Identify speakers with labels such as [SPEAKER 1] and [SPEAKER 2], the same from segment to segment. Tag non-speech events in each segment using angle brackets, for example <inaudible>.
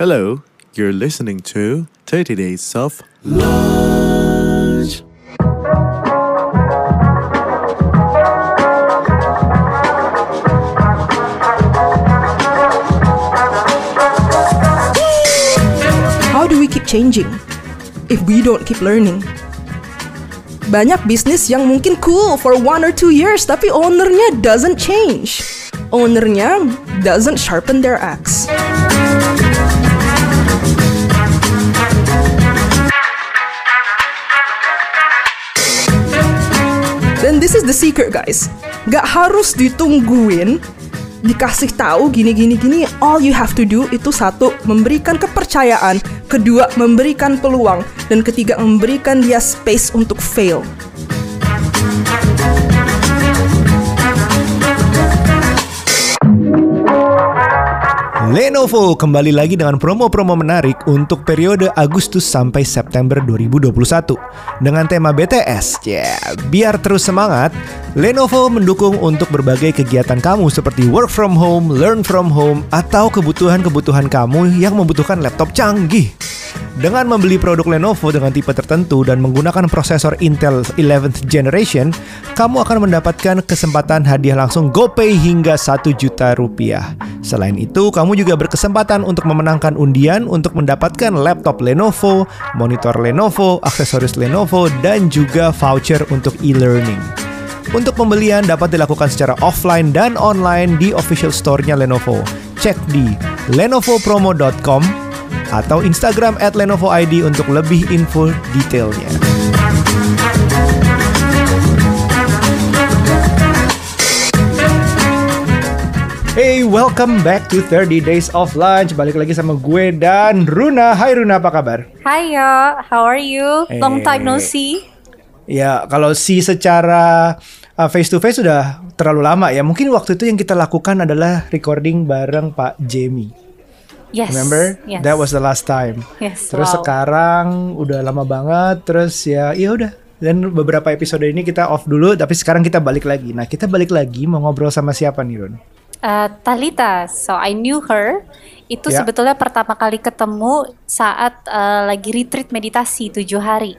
[SPEAKER 1] Hello, you're listening to 30 Days of Lunch.
[SPEAKER 2] How do we keep changing if we don't keep learning? Banyak bisnis yang mungkin cool for one or two years tapi ownernya doesn't change. Ownernya doesn't sharpen their axe. Dan this is the secret guys. Gak harus ditungguin dikasih tahu gini gini gini. All you have to do itu satu memberikan kepercayaan. Kedua memberikan peluang. Dan ketiga memberikan dia space untuk fail
[SPEAKER 3] Lenovo kembali lagi dengan promo-promo menarik untuk periode Agustus sampai September 2021 dengan tema BTS. Ya, yeah, biar terus semangat, Lenovo mendukung untuk berbagai kegiatan kamu seperti work from home, learn from home, atau kebutuhan-kebutuhan kamu yang membutuhkan laptop canggih. Dengan membeli produk Lenovo dengan tipe tertentu dan menggunakan prosesor Intel 11th generation, kamu akan mendapatkan kesempatan hadiah langsung GoPay hingga 1 juta rupiah. Selain itu, kamu juga berkesempatan untuk memenangkan undian untuk mendapatkan laptop Lenovo, monitor Lenovo, aksesoris Lenovo, dan juga voucher untuk e-learning. Untuk pembelian dapat dilakukan secara offline dan online di official store-nya Lenovo. Cek di lenovopromo.com atau Instagram at Lenovo ID untuk lebih info detailnya. Hey, welcome back to 30 Days of Lunch. Balik lagi sama gue dan Runa. Hai Runa, apa kabar?
[SPEAKER 4] Hai ya, how are you? Long time no
[SPEAKER 3] Eh.
[SPEAKER 4] see.
[SPEAKER 3] Ya, kalau si secara uh, face to face sudah terlalu lama ya. Mungkin waktu itu yang kita lakukan adalah recording bareng Pak Jamie.
[SPEAKER 4] Yes.
[SPEAKER 3] Remember?
[SPEAKER 4] Yes.
[SPEAKER 3] That was the last time.
[SPEAKER 4] Yes.
[SPEAKER 3] Terus
[SPEAKER 4] wow.
[SPEAKER 3] sekarang udah lama banget. Terus ya, ya udah. Dan beberapa episode ini kita off dulu, tapi sekarang kita balik lagi. Nah, kita balik lagi mau ngobrol sama siapa nih, Ron?
[SPEAKER 4] Uh, Talita, so I knew her. Itu
[SPEAKER 3] Ya.
[SPEAKER 4] sebetulnya pertama kali ketemu saat uh, lagi retreat meditasi tujuh hari.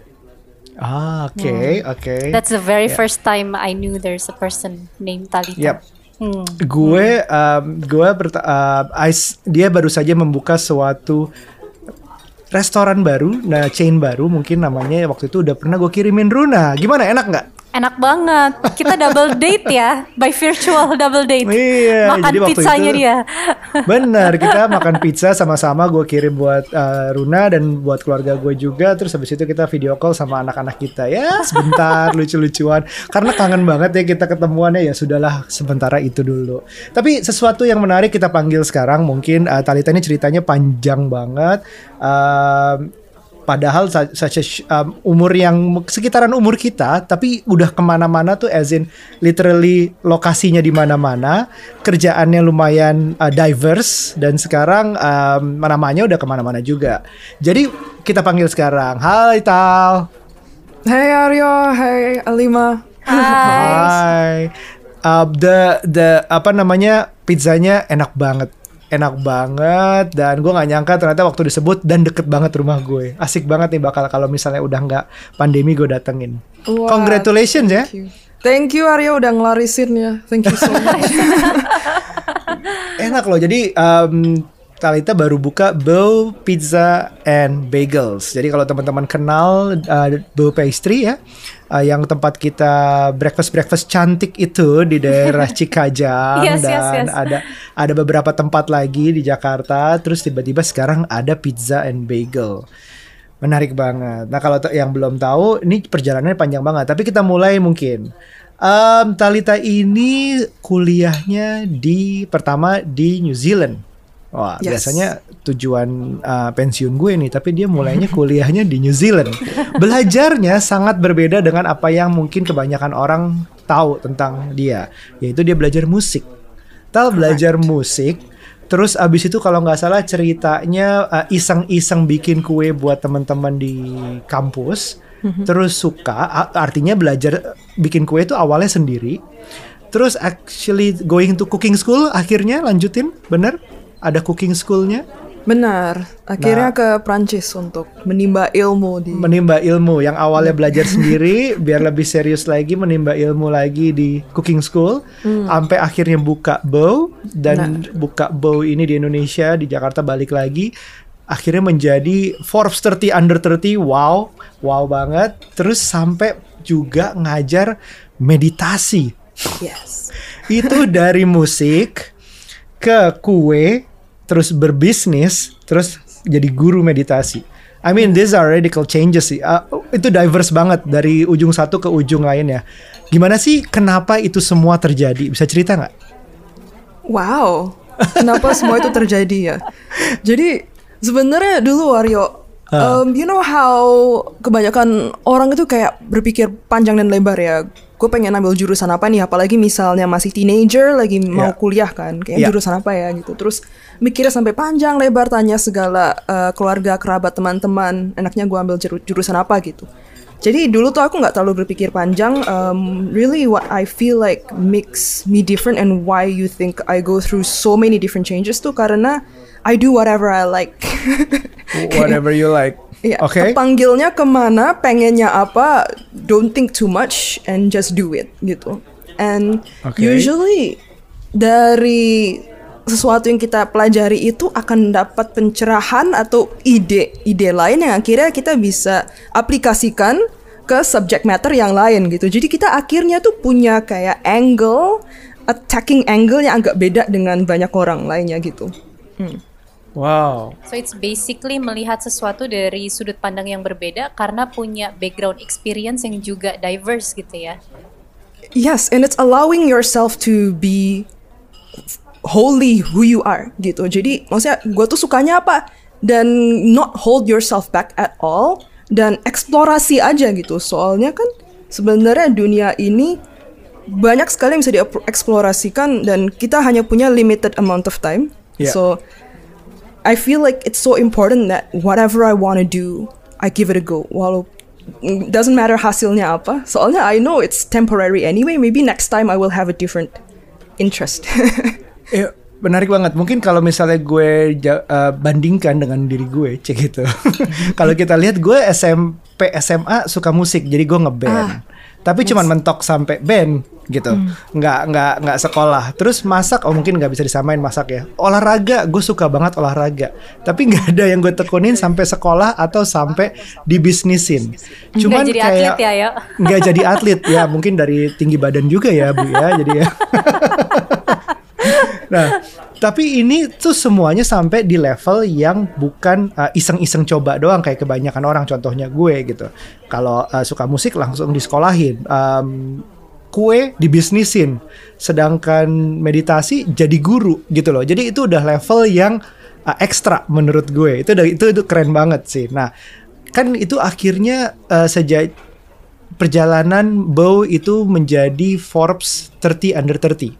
[SPEAKER 3] Ah, oke, oke.
[SPEAKER 4] Hmm. That's the very
[SPEAKER 3] Yeah.
[SPEAKER 4] first time I knew there's a person named Talita.
[SPEAKER 3] Yep.
[SPEAKER 4] Hmm.
[SPEAKER 3] Gue, um, gue berta- uh, Ais- dia baru saja membuka suatu restoran baru, nah chain baru mungkin namanya waktu itu udah pernah gue kirimin Runa. Gimana enak nggak?
[SPEAKER 4] Enak banget. Kita double date ya, by virtual double date.
[SPEAKER 3] Iya,
[SPEAKER 4] Makan
[SPEAKER 3] jadi waktu
[SPEAKER 4] pizzanya
[SPEAKER 3] itu-
[SPEAKER 4] dia.
[SPEAKER 3] Benar, kita makan pizza sama-sama. Gue kirim buat uh, Runa dan buat keluarga gue juga. Terus habis itu kita video call sama anak-anak kita ya sebentar <laughs> lucu-lucuan. Karena kangen banget ya kita ketemuannya ya sudahlah sementara itu dulu. Tapi sesuatu yang menarik kita panggil sekarang mungkin uh, Talita ini ceritanya panjang banget. Um, Padahal such a um, umur yang sekitaran umur kita, tapi udah ke mana-mana tuh, as in literally lokasinya di mana-mana, kerjaannya lumayan uh, diverse dan sekarang um, namanya udah ke mana-mana juga. Jadi kita panggil sekarang, Hai Tal.
[SPEAKER 2] Hai Aryo, hai Alima
[SPEAKER 4] Hai.
[SPEAKER 3] Hai. Uh, the the apa namanya pizzanya enak banget. Enak banget dan gue nggak nyangka ternyata waktu disebut dan deket banget rumah gue. Asik banget nih bakal kalau misalnya udah nggak pandemi gue datengin.
[SPEAKER 2] Wah,
[SPEAKER 3] Congratulations ya.
[SPEAKER 2] Thank you. Thank you Aryo udah ngelarisin ya Thank you so much <laughs>
[SPEAKER 3] Enak loh. Jadi um, Talita baru buka Bow Pizza and Bagels. Jadi kalau teman-teman kenal uh, Bow Pastry ya, uh, yang tempat kita breakfast breakfast cantik itu di daerah <laughs> Cikajang
[SPEAKER 4] Yes, yes,
[SPEAKER 3] dan
[SPEAKER 4] yes.
[SPEAKER 3] ada ada beberapa tempat lagi di Jakarta. Terus tiba-tiba sekarang ada pizza and bagel. Menarik banget. Nah kalau yang belum tahu, ini perjalanannya panjang banget. Tapi kita mulai mungkin. Em, Talita ini kuliahnya di pertama di New Zealand. Wah,
[SPEAKER 2] Yes.
[SPEAKER 3] biasanya tujuan uh, pensiun gue nih, tapi dia mulainya <laughs> kuliahnya di New Zealand. Belajarnya sangat berbeda dengan apa yang mungkin kebanyakan orang tahu tentang dia, yaitu dia belajar musik. Tal belajar musik, terus abis itu kalau nggak salah ceritanya uh, iseng-iseng bikin kue buat teman-teman di kampus, terus suka, artinya belajar bikin kue itu awalnya sendiri, terus actually going to cooking school akhirnya lanjutin, bener? Ada cooking schoolnya?
[SPEAKER 2] Benar. Akhirnya
[SPEAKER 3] Nah.
[SPEAKER 2] ke Prancis untuk menimba ilmu di
[SPEAKER 3] menimba ilmu. Yang awalnya belajar sendiri <laughs> biar lebih serius lagi menimba ilmu lagi di cooking school. Sampai akhirnya buka bow dan buka bow ini di Indonesia di Jakarta balik lagi. Akhirnya menjadi Forbes 30 under 30 wow. Wow banget. Terus sampai juga ngajar meditasi.
[SPEAKER 2] Yes.
[SPEAKER 3] itu dari musik ke kue terus berbisnis terus jadi guru meditasi I mean these are radical changes sih Uh, itu diverse banget dari ujung satu ke ujung lainnya gimana sih kenapa itu semua terjadi bisa cerita nggak
[SPEAKER 2] Wow. Kenapa semua itu terjadi ya? Jadi sebenarnya dulu Wario, um, you know how kebanyakan orang itu kayak berpikir panjang dan lebar ya. Gue pengen ambil jurusan apa nih? Apalagi misalnya masih teenager, lagi mau
[SPEAKER 3] Yeah.
[SPEAKER 2] kuliah kan, kayak
[SPEAKER 3] Yeah.
[SPEAKER 2] jurusan apa ya gitu. Terus mikirnya sampai panjang lebar, tanya segala uh, keluarga, kerabat, teman-teman. Enaknya gue ambil juru- jurusan apa gitu. Jadi dulu tuh aku nggak terlalu berpikir panjang. Um, really, what I feel like makes me different and why you think I go through so many different changes tuh karena I do whatever I like. <laughs>
[SPEAKER 3] whatever you like
[SPEAKER 2] Iya,
[SPEAKER 3] oke
[SPEAKER 2] kepanggilnya ke mana, pengennya apa, don't think too much and just do it gitu. And
[SPEAKER 3] Oke.
[SPEAKER 2] usually dari sesuatu yang kita pelajari itu akan dapat pencerahan atau ide-ide lain yang akhirnya kita bisa aplikasikan ke subject matter yang lain gitu. Jadi kita akhirnya tuh punya kayak angle, attacking angle yang agak beda dengan banyak orang lainnya gitu.
[SPEAKER 3] Wow
[SPEAKER 4] So it's basically melihat sesuatu dari sudut pandang yang berbeda karena punya background experience yang juga diverse gitu ya.
[SPEAKER 2] Yes, and it's allowing yourself to be wholly who you are gitu. Jadi maksudnya gue tuh sukanya apa dan not hold yourself back at all dan eksplorasi aja gitu. Soalnya kan sebenarnya dunia ini banyak sekali yang bisa dieksplorasikan dan kita hanya punya limited amount of time.
[SPEAKER 3] Yeah.
[SPEAKER 2] So I feel like it's so important that whatever I want to do, I give it a go. Walau doesn't matter hasilnya apa. Soalnya I know it's temporary anyway. Maybe next time I will have a different interest.
[SPEAKER 3] Eh, <laughs> menarik banget. Mungkin kalau misalnya gue eh, bandingkan dengan diri gue, cek gitu. <laughs> kalau kita lihat gue SMP SMA suka musik, jadi gue ngeband. Tapi cuman mentok sampai band gitu, nggak nggak nggak sekolah. Terus masak, oh mungkin nggak bisa disamain masak ya. Olahraga, gue suka banget olahraga. Tapi nggak ada yang gue tekunin sampai sekolah atau sampai dibisnisin. Cuman
[SPEAKER 4] jadi
[SPEAKER 3] kayak
[SPEAKER 4] atlet ya,
[SPEAKER 3] nggak <laughs> jadi atlet ya, mungkin dari tinggi badan juga ya bu ya, jadi ya. <laughs> Nah, tapi ini tuh semuanya sampai di level yang bukan uh, iseng-iseng coba doang kayak kebanyakan orang. Contohnya gue gitu. Kalau uh, suka musik langsung disekolahin. Um, kue dibisnisin. Sedangkan meditasi jadi guru gitu loh. Jadi itu udah level yang uh, ekstra menurut gue. Itu udah itu itu keren banget sih. Nah, kan itu akhirnya uh, sejak perjalanan Bow itu menjadi Forbes 30 under 30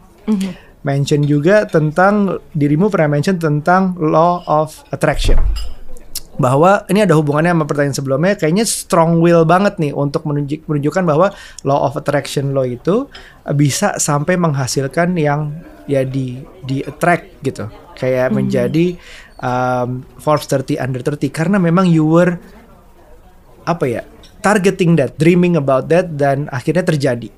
[SPEAKER 3] mention juga tentang dirimu pernah mention tentang law of attraction. Bahwa ini ada hubungannya sama pertanyaan sebelumnya kayaknya strong will banget nih untuk menunjuk, menunjukkan bahwa law of attraction lo itu bisa sampai menghasilkan yang ya di di attract gitu. Kayak menjadi um, Forbes 30 under 30 karena memang you were apa ya targeting that dreaming about that dan akhirnya terjadi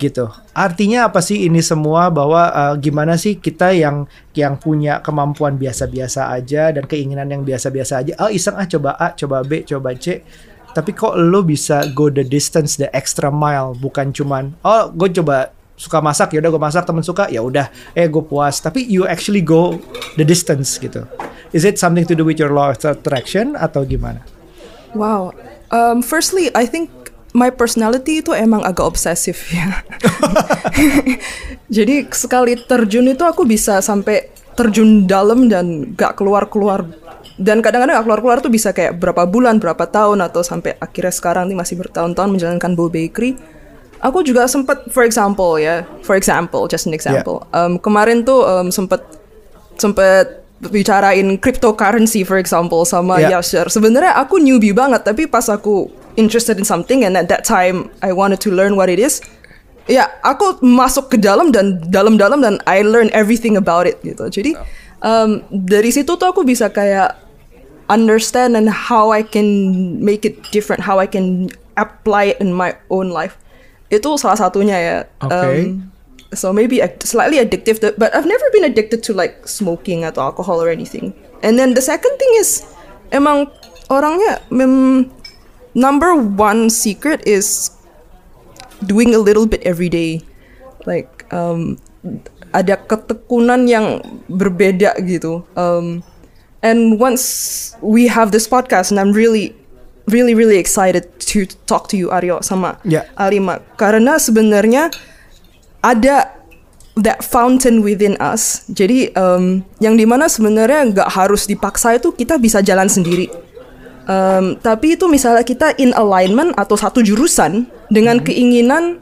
[SPEAKER 3] gitu. Artinya apa sih ini semua bahwa uh, gimana sih kita yang yang punya kemampuan biasa-biasa aja dan keinginan yang biasa-biasa aja. Oh iseng ah coba A, coba B, coba C. Tapi kok lo bisa go the distance, the extra mile, bukan cuman oh gue coba suka masak ya udah gue masak temen suka ya udah eh gue puas tapi you actually go the distance gitu is it something to do with your law of attraction atau gimana
[SPEAKER 2] wow. Um, firstly, I think my personality itu emang agak obsesif ya. <laughs> Jadi sekali terjun itu aku bisa sampai terjun dalam dan gak keluar-keluar. Dan kadang-kadang gak keluar-keluar tuh bisa kayak berapa bulan, berapa tahun atau sampai akhirnya sekarang nih masih bertahun-tahun menjalankan Bow Bakery. Aku juga sempat, for example ya, for example, just an example. Um, kemarin tuh um, sempat sempat bicarain cryptocurrency for example sama
[SPEAKER 3] Yeah.
[SPEAKER 2] Yasser. Sebenarnya aku newbie banget, tapi pas aku interested in something and at that time I wanted to learn what it is. Ya, aku masuk ke dalam dan dalam-dalam dan I learn everything about it gitu. Jadi um, dari situ tuh aku bisa kayak understand and how I can make it different, how I can apply it in my own life. Itu salah satunya ya.
[SPEAKER 3] Okay.
[SPEAKER 2] Um, so maybe slightly addictive, but I've never been addicted to like smoking atau alcohol or anything. And then the second thing is emang orangnya mem, number one secret is doing a little bit every day. Like um, ada ketekunan yang berbeda gitu. Um, and once we have this podcast, and I'm really, really, really excited to talk to you Aryo sama
[SPEAKER 3] Ya.
[SPEAKER 2] Alima, karena sebenarnya ada that fountain within us. Jadi um, yang di mana sebenarnya nggak harus dipaksa itu kita bisa jalan sendiri. Um, tapi itu misalnya kita in alignment atau satu jurusan dengan keinginan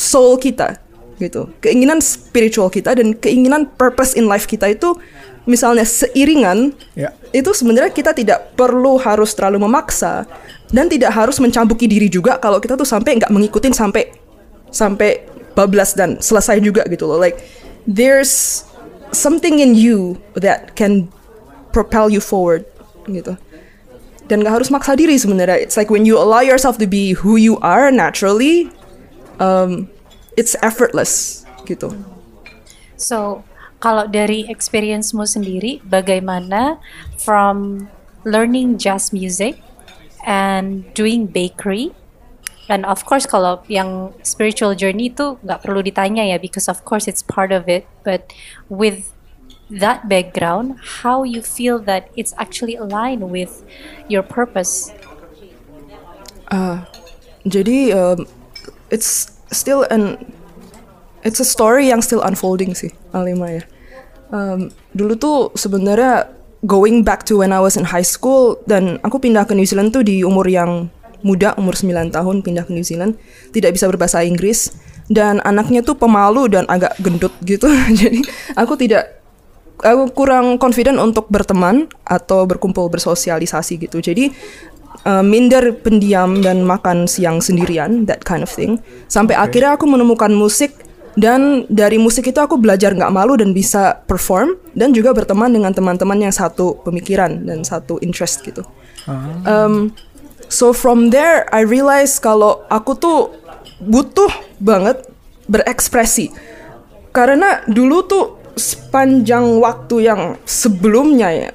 [SPEAKER 2] soul kita gitu. Keinginan spiritual kita dan keinginan purpose in life kita itu misalnya seiringan
[SPEAKER 3] Ya.
[SPEAKER 2] itu sebenarnya kita tidak perlu harus terlalu memaksa dan tidak harus mencambuki diri juga kalau kita tuh sampai nggak mengikutin sampai sampai bablas dan selesai juga gitu loh. Like there's something in you that can propel you forward gitu dan nggak harus maksa diri sebenarnya it's like when you allow yourself to be who you are naturally um, it's effortless gitu
[SPEAKER 4] So, kalau dari experience-mu sendiri, bagaimana from learning jazz music and doing bakery, and of course kalau yang spiritual journey itu nggak perlu ditanya ya, because of course it's part of it. But with that background, how you feel that it's actually aligned with your purpose?
[SPEAKER 2] jadi um, it's still an it's a story yang still unfolding sih Alima ya. Um, dulu tuh sebenarnya going back to when I was in high school dan aku pindah ke New Zealand tuh di umur yang muda umur 9 tahun pindah ke New Zealand. Tidak bisa berbahasa Inggris. Dan anaknya tuh pemalu dan agak gendut gitu. <laughs> Jadi aku tidak aku kurang confident untuk berteman atau berkumpul bersosialisasi gitu. Jadi uh, minder pendiam dan makan siang sendirian that kind of thing. Sampai akhirnya aku menemukan musik dan dari musik itu aku belajar nggak malu dan bisa perform dan juga berteman dengan teman-teman yang satu pemikiran dan satu interest gitu. Um, so from there I realize kalau aku tuh butuh banget berekspresi. Karena dulu tuh sepanjang waktu yang sebelumnya ya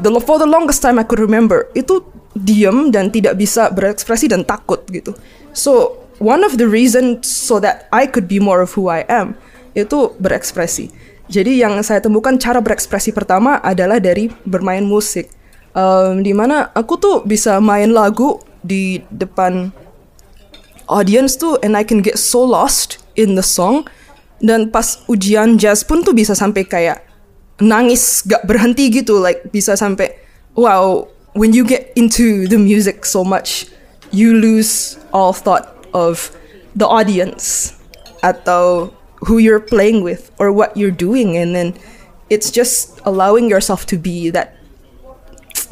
[SPEAKER 2] the, for the longest time I could remember itu diem dan tidak bisa berekspresi dan takut gitu. So one of the reason so that I could be more of who I am itu berekspresi. Jadi yang saya temukan cara berekspresi pertama adalah dari bermain musik. Um, di mana aku tuh bisa main lagu di depan audience tuh and I can get so lost in the song dan pas ujian jazz pun tuh bisa sampai kayak nangis gak berhenti gitu like bisa sampai wow when you get into the music so much you lose all thought of the audience atau who you're playing with or what you're doing. And then it's just allowing yourself to be that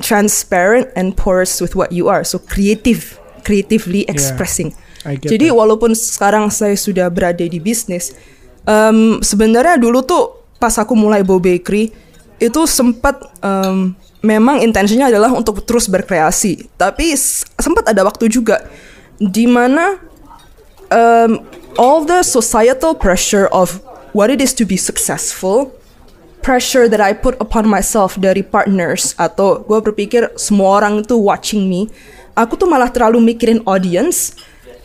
[SPEAKER 2] transparent and porous with what you are. So creative creatively expressing.
[SPEAKER 3] Get
[SPEAKER 2] jadi
[SPEAKER 3] that.
[SPEAKER 2] walaupun sekarang saya sudah berada di bisnis em, sebenarnya dulu tuh pas aku mulai Bow Bakery itu sempat em, memang intensinya adalah untuk terus berkreasi. Tapi sempat ada waktu juga di mana um, all the societal pressure of what it is to be successful, pressure that I put upon myself dari partners atau gue berpikir semua orang tuh watching me, aku tuh malah terlalu mikirin audience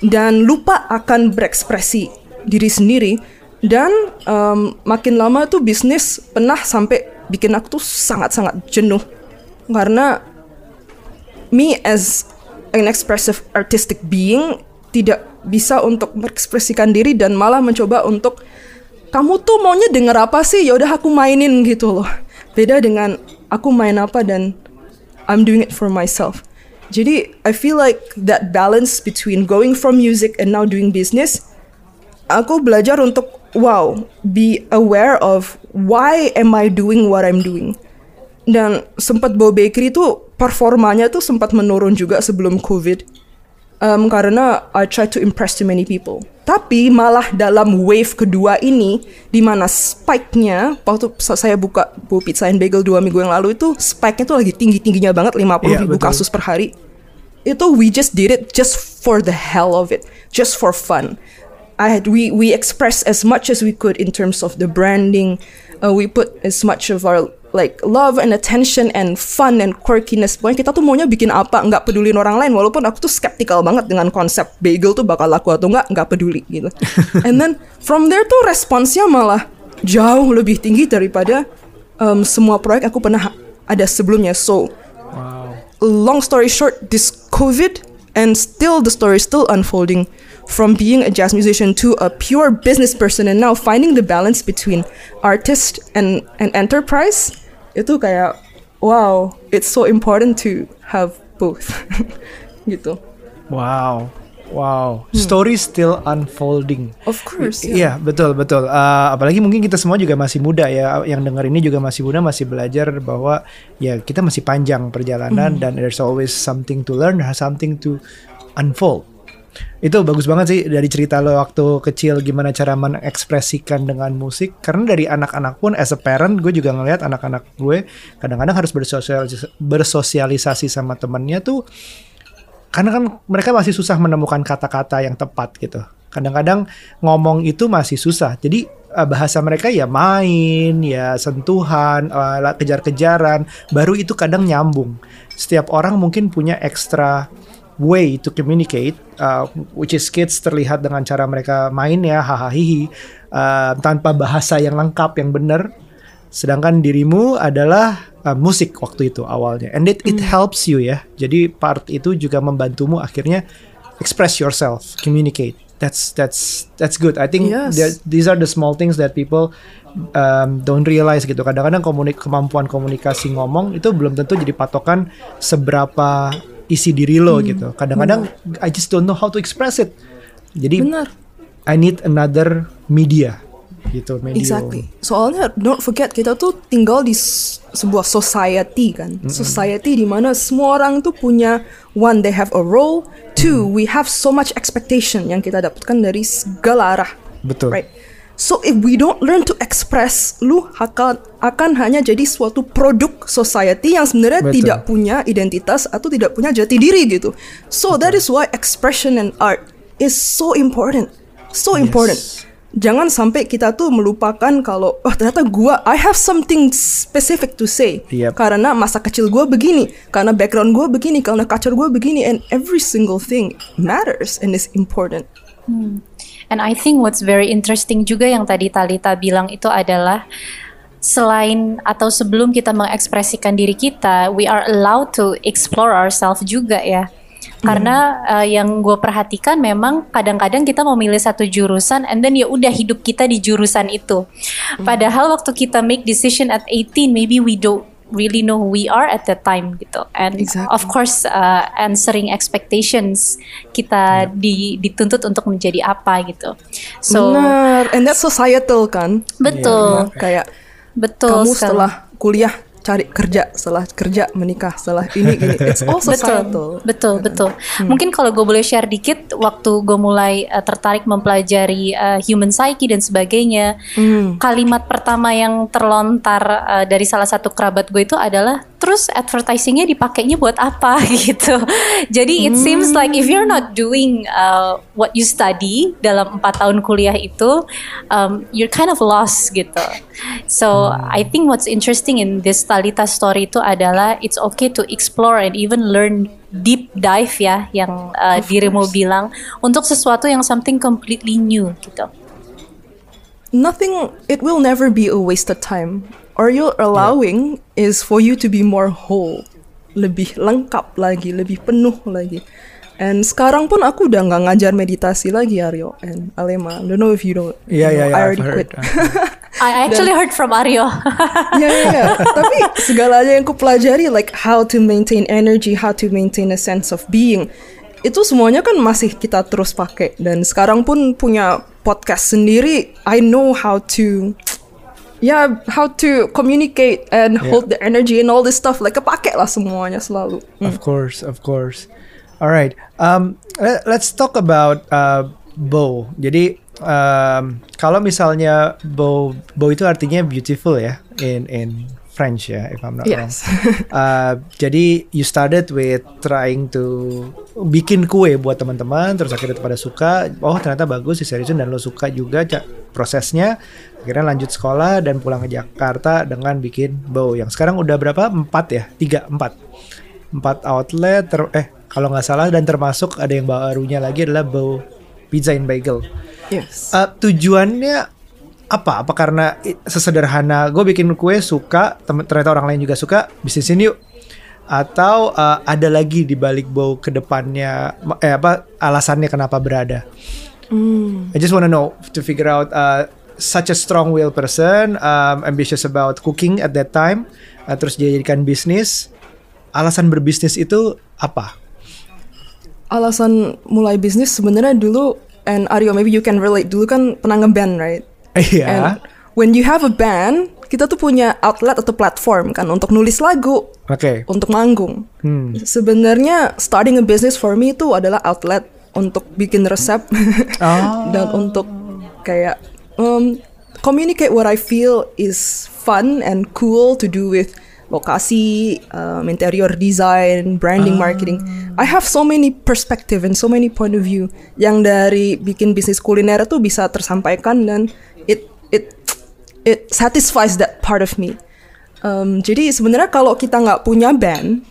[SPEAKER 2] dan lupa akan berekspresi diri sendiri dan um, makin lama tuh bisnis pernah sampai bikin aku tuh sangat-sangat jenuh. Karena me as an expressive artistic being tidak bisa untuk mengekspresikan diri dan malah mencoba untuk kamu tuh maunya denger apa sih? Ya udah aku mainin gitu loh. Beda dengan aku main apa dan I'm doing it for myself. Jadi I feel like that balance between going from music and now doing business aku belajar untuk wow be aware of why am I doing what I'm doing dan sempat Bow Bakery tuh performanya tuh sempat menurun juga sebelum COVID um, karena I try to impress too many people. Tapi malah dalam wave kedua ini, di mana spike-nya waktu sa- saya buka Bu Pizza and Bagel dua minggu yang lalu itu spike-nya tuh lagi tinggi-tingginya banget 50
[SPEAKER 3] Iya,
[SPEAKER 2] ribu
[SPEAKER 3] betul.
[SPEAKER 2] kasus per hari. Itu we just did it just for the hell of it, just for fun. I had we we expressed as much as we could in terms of the branding. Uh, we put as much of our like love and attention and fun and quirkiness. Pokoknya kita tuh maunya bikin apa, nggak pedulin orang lain. Walaupun aku tuh skeptical banget dengan konsep bagel tuh bakal laku atau nggak, nggak peduli gitu. <laughs> and then from there tuh responsnya malah jauh lebih tinggi daripada um, semua proyek aku pernah ada sebelumnya. So long story short, this COVID and still the story is still unfolding from being a jazz musician to a pure business person and now finding the balance between artist and and enterprise. Itu kayak wow it's so important to have both. <laughs> Gitu.
[SPEAKER 3] Wow, wow. Story still unfolding.
[SPEAKER 2] of course
[SPEAKER 3] Iya betul betul. Eh, apalagi mungkin kita semua juga masih muda ya. Yang dengar ini juga masih muda, masih belajar bahwa ya kita masih panjang perjalanan dan there's always something to learn, something to unfold. Itu bagus banget sih dari cerita lo waktu kecil gimana cara mengekspresikan dengan musik. Karena dari anak-anak pun as a parent gue juga ngelihat anak-anak gue kadang-kadang harus bersosialisasi, bersosialisasi sama temennya tuh karena kan mereka masih susah menemukan kata-kata yang tepat gitu. Kadang-kadang ngomong itu masih susah. Jadi eh, bahasa mereka ya main, ya sentuhan, eh, kejar-kejaran, baru itu kadang nyambung. Setiap orang mungkin punya extra way to communicate, uh, which is kids terlihat dengan cara mereka main ya, hahaha, uh, tanpa bahasa yang lengkap, yang benar. Sedangkan dirimu adalah uh, musik waktu itu awalnya, and it, it helps you ya. Jadi part itu juga membantumu akhirnya express yourself, communicate. That's that's that's good. I think
[SPEAKER 2] Yes.
[SPEAKER 3] that- these are the small things that people um, don't realize gitu. Kadang-kadang komunik kemampuan komunikasi ngomong itu belum tentu jadi patokan seberapa isi diri lo gitu. Kadang-kadang I just don't know how to express it. Jadi
[SPEAKER 2] benar
[SPEAKER 3] I need another media gitu medium.
[SPEAKER 2] Exactly. Soalnya don't forget kita tuh tinggal di sebuah society kan. Society di mana semua orang tuh punya one they have a role, two we have so much expectation yang kita dapatkan dari segala arah.
[SPEAKER 3] Betul.
[SPEAKER 2] Right. So if we don't learn to express, lu akan akan hanya jadi suatu produk society yang sebenarnya
[SPEAKER 3] Betul.
[SPEAKER 2] tidak punya identitas atau tidak punya jati diri gitu. So that is why expression and art is so important. So important. Jangan sampai kita tuh melupakan kalau oh ternyata gua I have something specific to say.
[SPEAKER 3] Yep.
[SPEAKER 2] Karena masa kecil gua begini, karena background gua begini, karena culture gua begini and every single thing matters and is important.
[SPEAKER 4] And I think what's very interesting juga yang tadi Talita bilang itu adalah selain atau sebelum kita mengekspresikan diri kita, we are allowed to explore ourselves juga ya. Karena uh, yang gue perhatikan memang kadang-kadang kita memilih satu jurusan and then ya udah hidup kita di jurusan itu. Padahal waktu kita make decision at 18 maybe we don't really know who we are at that time gitu. And
[SPEAKER 2] Exactly.
[SPEAKER 4] of course uh, answering expectations kita di, dituntut untuk menjadi apa gitu. So
[SPEAKER 2] Benar, and that's societal kan.
[SPEAKER 4] betul,
[SPEAKER 2] Kayak
[SPEAKER 4] betul.
[SPEAKER 2] kamu setelah kuliah cari kerja, setelah kerja menikah, setelah ini gini. It's all
[SPEAKER 4] Betul,
[SPEAKER 2] societal.
[SPEAKER 4] betul, betul. Mungkin kalau gue boleh share dikit, waktu gue mulai uh, tertarik mempelajari uh, human psyche dan sebagainya, kalimat pertama yang terlontar uh, dari salah satu kerabat gue itu adalah, terus advertisingnya dipakainya buat apa <laughs> gitu. Jadi it seems like if you're not doing uh, what you study dalam empat tahun kuliah itu, um, you're kind of lost gitu. So I think what's interesting in this Talita story itu adalah it's okay to explore and even learn deep dive ya yang uh, dirimu bilang untuk sesuatu yang something completely new gitu.
[SPEAKER 2] Nothing, it will never be a wasted time. Or you're allowing is for you to be more whole. Lebih lengkap lagi, lebih penuh lagi. And sekarang pun aku udah nggak ngajar meditasi lagi Aryo and Alema. Don't know if you don't. You
[SPEAKER 3] iya
[SPEAKER 2] know,
[SPEAKER 3] iya.
[SPEAKER 2] I
[SPEAKER 3] I've
[SPEAKER 2] already
[SPEAKER 3] heard.
[SPEAKER 2] quit. <laughs>
[SPEAKER 4] I actually heard from Aryo.
[SPEAKER 2] Ya ya ya. Tapi segalanya yang ku pelajari like how to maintain energy, how to maintain a sense of being. Itu semuanya kan masih kita terus pakai dan sekarang pun punya podcast sendiri. I know how to ya how to communicate and hold the energy and all this stuff like kepake lah semuanya selalu.
[SPEAKER 3] Of course, of course. Alright, um, le- let's talk about uh, bow. Jadi um, kalau misalnya bow, bow itu artinya beautiful ya in in French ya, if I'm not
[SPEAKER 2] Yes.
[SPEAKER 3] wrong. <laughs> Uh, jadi you started with trying to bikin kue buat teman-teman, terus akhirnya pada suka. Oh ternyata bagus diseriusin dan lo suka juga prosesnya. Akhirnya lanjut sekolah dan pulang ke Jakarta dengan bikin bow yang sekarang udah berapa? Empat ya? Tiga, empat empat outlet ter eh kalau nggak salah dan termasuk ada yang barunya lagi adalah Bow Pizza and Bagel.
[SPEAKER 2] Yes.
[SPEAKER 3] Eh, tujuannya apa? Apa karena sesederhana gue bikin kue suka, ternyata orang lain juga suka, bisnisin yuk. Atau eh, ada lagi di balik Bow ke depannya ma- eh apa alasannya kenapa berada? I just wanna know to figure out uh, such a strong will person, um, ambitious about cooking at that time, uh, terus dia jadikan bisnis. Alasan berbisnis itu apa?
[SPEAKER 2] Alasan mulai bisnis sebenarnya dulu and Aryo maybe you can relate dulu kan pernah ngeband right?
[SPEAKER 3] Iya.
[SPEAKER 2] And when you have a band, kita tuh punya outlet atau platform kan untuk nulis lagu,
[SPEAKER 3] Oke.
[SPEAKER 2] untuk manggung.
[SPEAKER 3] Hmm.
[SPEAKER 2] Sebenarnya starting a business for me itu adalah outlet untuk bikin resep
[SPEAKER 3] Oh. <laughs>
[SPEAKER 2] dan untuk kayak um, communicate what I feel is fun and cool to do with lokasi, um, interior design, branding, marketing. I have so many perspective and so many point of view yang dari bikin bisnis kuliner itu bisa tersampaikan dan it it it satisfies that part of me. Um, jadi sebenarnya kalau kita nggak punya band,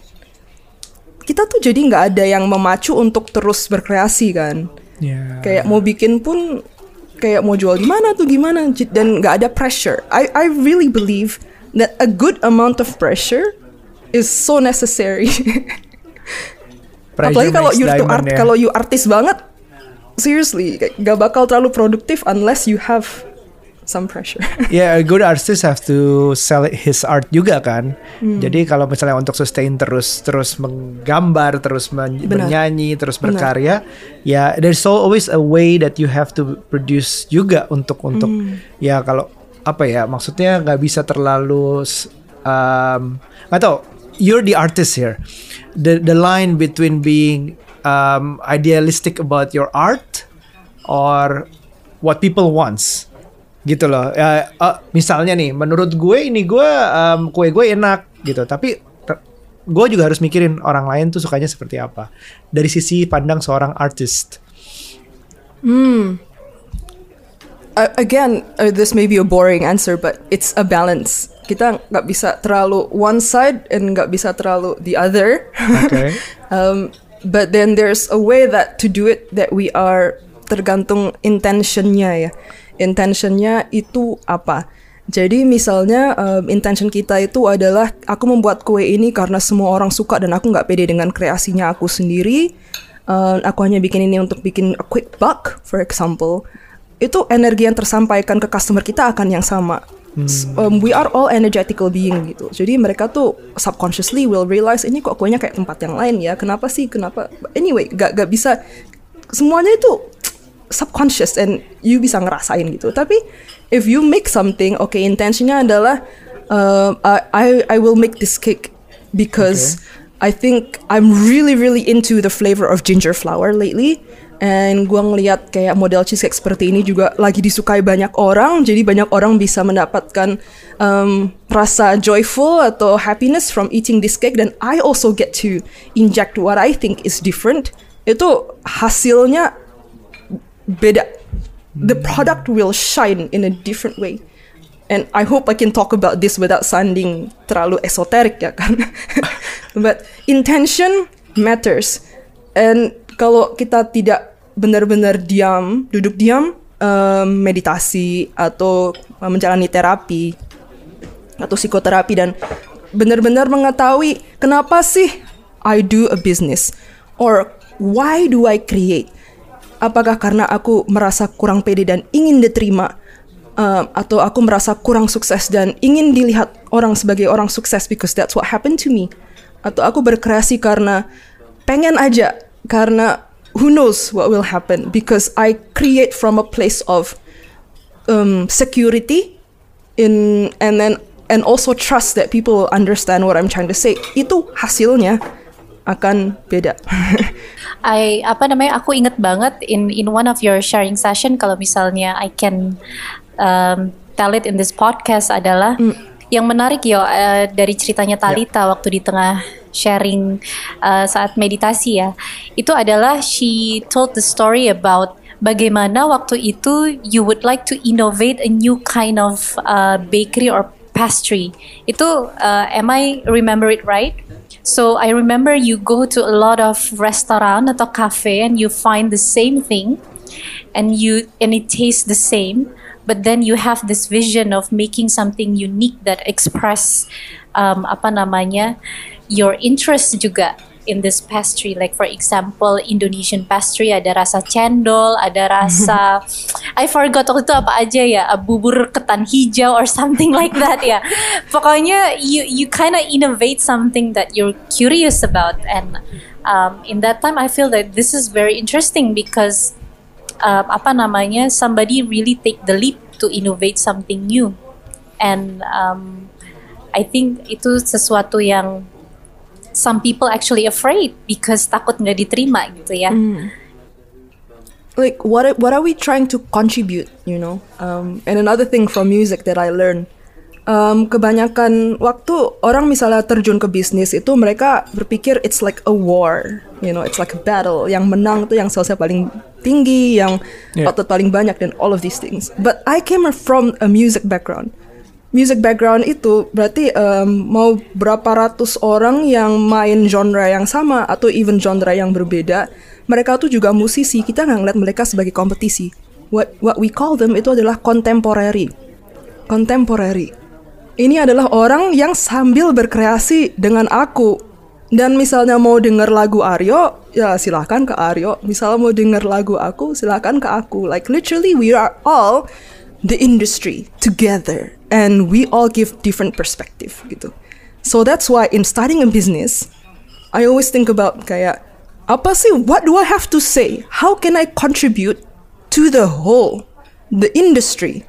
[SPEAKER 2] kita tuh jadi nggak ada yang memacu untuk terus berkreasi kan.
[SPEAKER 3] Ya.
[SPEAKER 2] Kayak mau bikin pun kayak mau jual di mana tuh gimana dan nggak ada pressure. I I really believe that a good amount of pressure is so necessary. <laughs> Apalagi kalau you tuh art,
[SPEAKER 3] ya.
[SPEAKER 2] kalau you artis banget, seriously nggak bakal terlalu produktif unless you have some pressure. <laughs>
[SPEAKER 3] Ya, a good artist have to sell his art juga kan.
[SPEAKER 2] Hmm.
[SPEAKER 3] Jadi kalau misalnya untuk sustain terus terus menggambar, terus men-
[SPEAKER 2] Benar.
[SPEAKER 3] bernyanyi, terus
[SPEAKER 2] Benar.
[SPEAKER 3] berkarya, ya there's always a way that you have to produce juga untuk untuk
[SPEAKER 2] Hmm.
[SPEAKER 3] ya kalau apa ya maksudnya nggak bisa terlalu um, nggak tahu. You're the artist here. The the line between being um, idealistic about your art or what people wants. Gitu loh. Ya eh, misalnya nih menurut gue ini gue em, kue gue enak gitu. Tapi gue juga harus mikirin orang lain tuh sukanya seperti apa. Dari sisi pandang seorang artist
[SPEAKER 2] Uh, again, uh, this may be a boring answer, but it's a balance. Kita nggak bisa terlalu one side and nggak bisa terlalu the other.
[SPEAKER 3] Oke. <laughs>
[SPEAKER 2] um, but then there's a way that to do it that we are tergantung intentionnya ya. Intentionnya itu apa? Jadi misalnya um, intention kita itu adalah aku membuat kue ini karena semua orang suka dan aku nggak pede dengan kreasinya aku sendiri. Uh, aku hanya bikin ini untuk bikin a quick buck, for example. Itu energi yang tersampaikan ke customer kita akan yang sama. S- um, we are all energetical being gitu. Jadi mereka tuh subconsciously will realize ini kok kuenya kayak tempat yang lain ya. Kenapa sih? Kenapa? Anyway, gak gak bisa semuanya itu subconscious and you bisa ngerasain gitu. Tapi if you make something, oke okay, intentionnya adalah uh, I I will make this cake because I think I'm really really into the flavor of ginger flower lately. And gua ngeliat kayak model cheesecake seperti ini juga lagi disukai banyak orang, jadi banyak orang bisa mendapatkan um, rasa joyful atau happiness from eating this cake. Dan I also get to inject what I think is different. Itu hasilnya beda. The product will shine in a different way. And I hope I can talk about this without sounding terlalu esoteric ya kan. <laughs> But intention matters. And kalau kita tidak benar-benar diam, duduk diam, um, meditasi atau menjalani terapi atau psikoterapi dan benar-benar mengetahui kenapa sih I do a business or why do I create? Apakah karena aku merasa kurang pede dan ingin diterima um, atau aku merasa kurang sukses dan ingin dilihat orang sebagai orang sukses because that's what happened to me atau aku berkreasi karena pengen aja karena who knows what will happen because I create from a place of um, security in and then and also trust that people will understand what I'm trying to say. Itu hasilnya akan beda. <laughs>
[SPEAKER 4] I apa namanya aku inget banget in in one of your sharing session kalau misalnya I can um, tell it in this podcast adalah yang menarik yo uh, dari ceritanya Talita waktu di tengah sharing uh, saat meditasi ya. Itu adalah she told the story about bagaimana waktu itu you would like to innovate a new kind of uh, bakery or pastry. Itu uh, am I remember it right? So I remember you go to a lot of restaurant atau cafe and you find the same thing and you and it tastes the same but then you have this vision of making something unique that express um, apa namanya your interest juga in this pastry. Like for example Indonesian pastry ada rasa cendol ada rasa <laughs> I forgot waktu itu apa aja ya bubur ketan hijau or something like that ya. Pokoknya you you kind of innovate something that you're curious about. And um, in that time I feel that this is very interesting because uh, apa namanya somebody really take the leap to innovate something new. And um, I think itu sesuatu yang some people actually afraid because takut nggak diterima gitu ya.
[SPEAKER 2] like what are- what are we trying to contribute you know? Um, and another thing from music that I learned um, kebanyakan waktu orang misalnya terjun ke bisnis itu mereka berpikir it's like a war you know it's like a battle. Yang menang tuh yang salesnya paling tinggi yang
[SPEAKER 3] Yeah.
[SPEAKER 2] otot paling banyak dan all of these things. But I came from a music background music background itu berarti um, mau berapa ratus orang yang main genre yang sama atau even genre yang berbeda mereka tuh juga musisi. Kita nggak ngeliat mereka sebagai kompetisi. What what we call them itu adalah contemporary. Contemporary. Ini adalah orang yang sambil berkreasi dengan aku. Dan misalnya mau denger lagu Aryo ya silahkan ke Aryo. Misalnya mau denger lagu aku silahkan ke aku. Like literally we are all the industry together and we all give different perspective gitu. So that's why in starting a business I always think about kayak apa sih what do I have to say? How can I contribute to the whole the industry?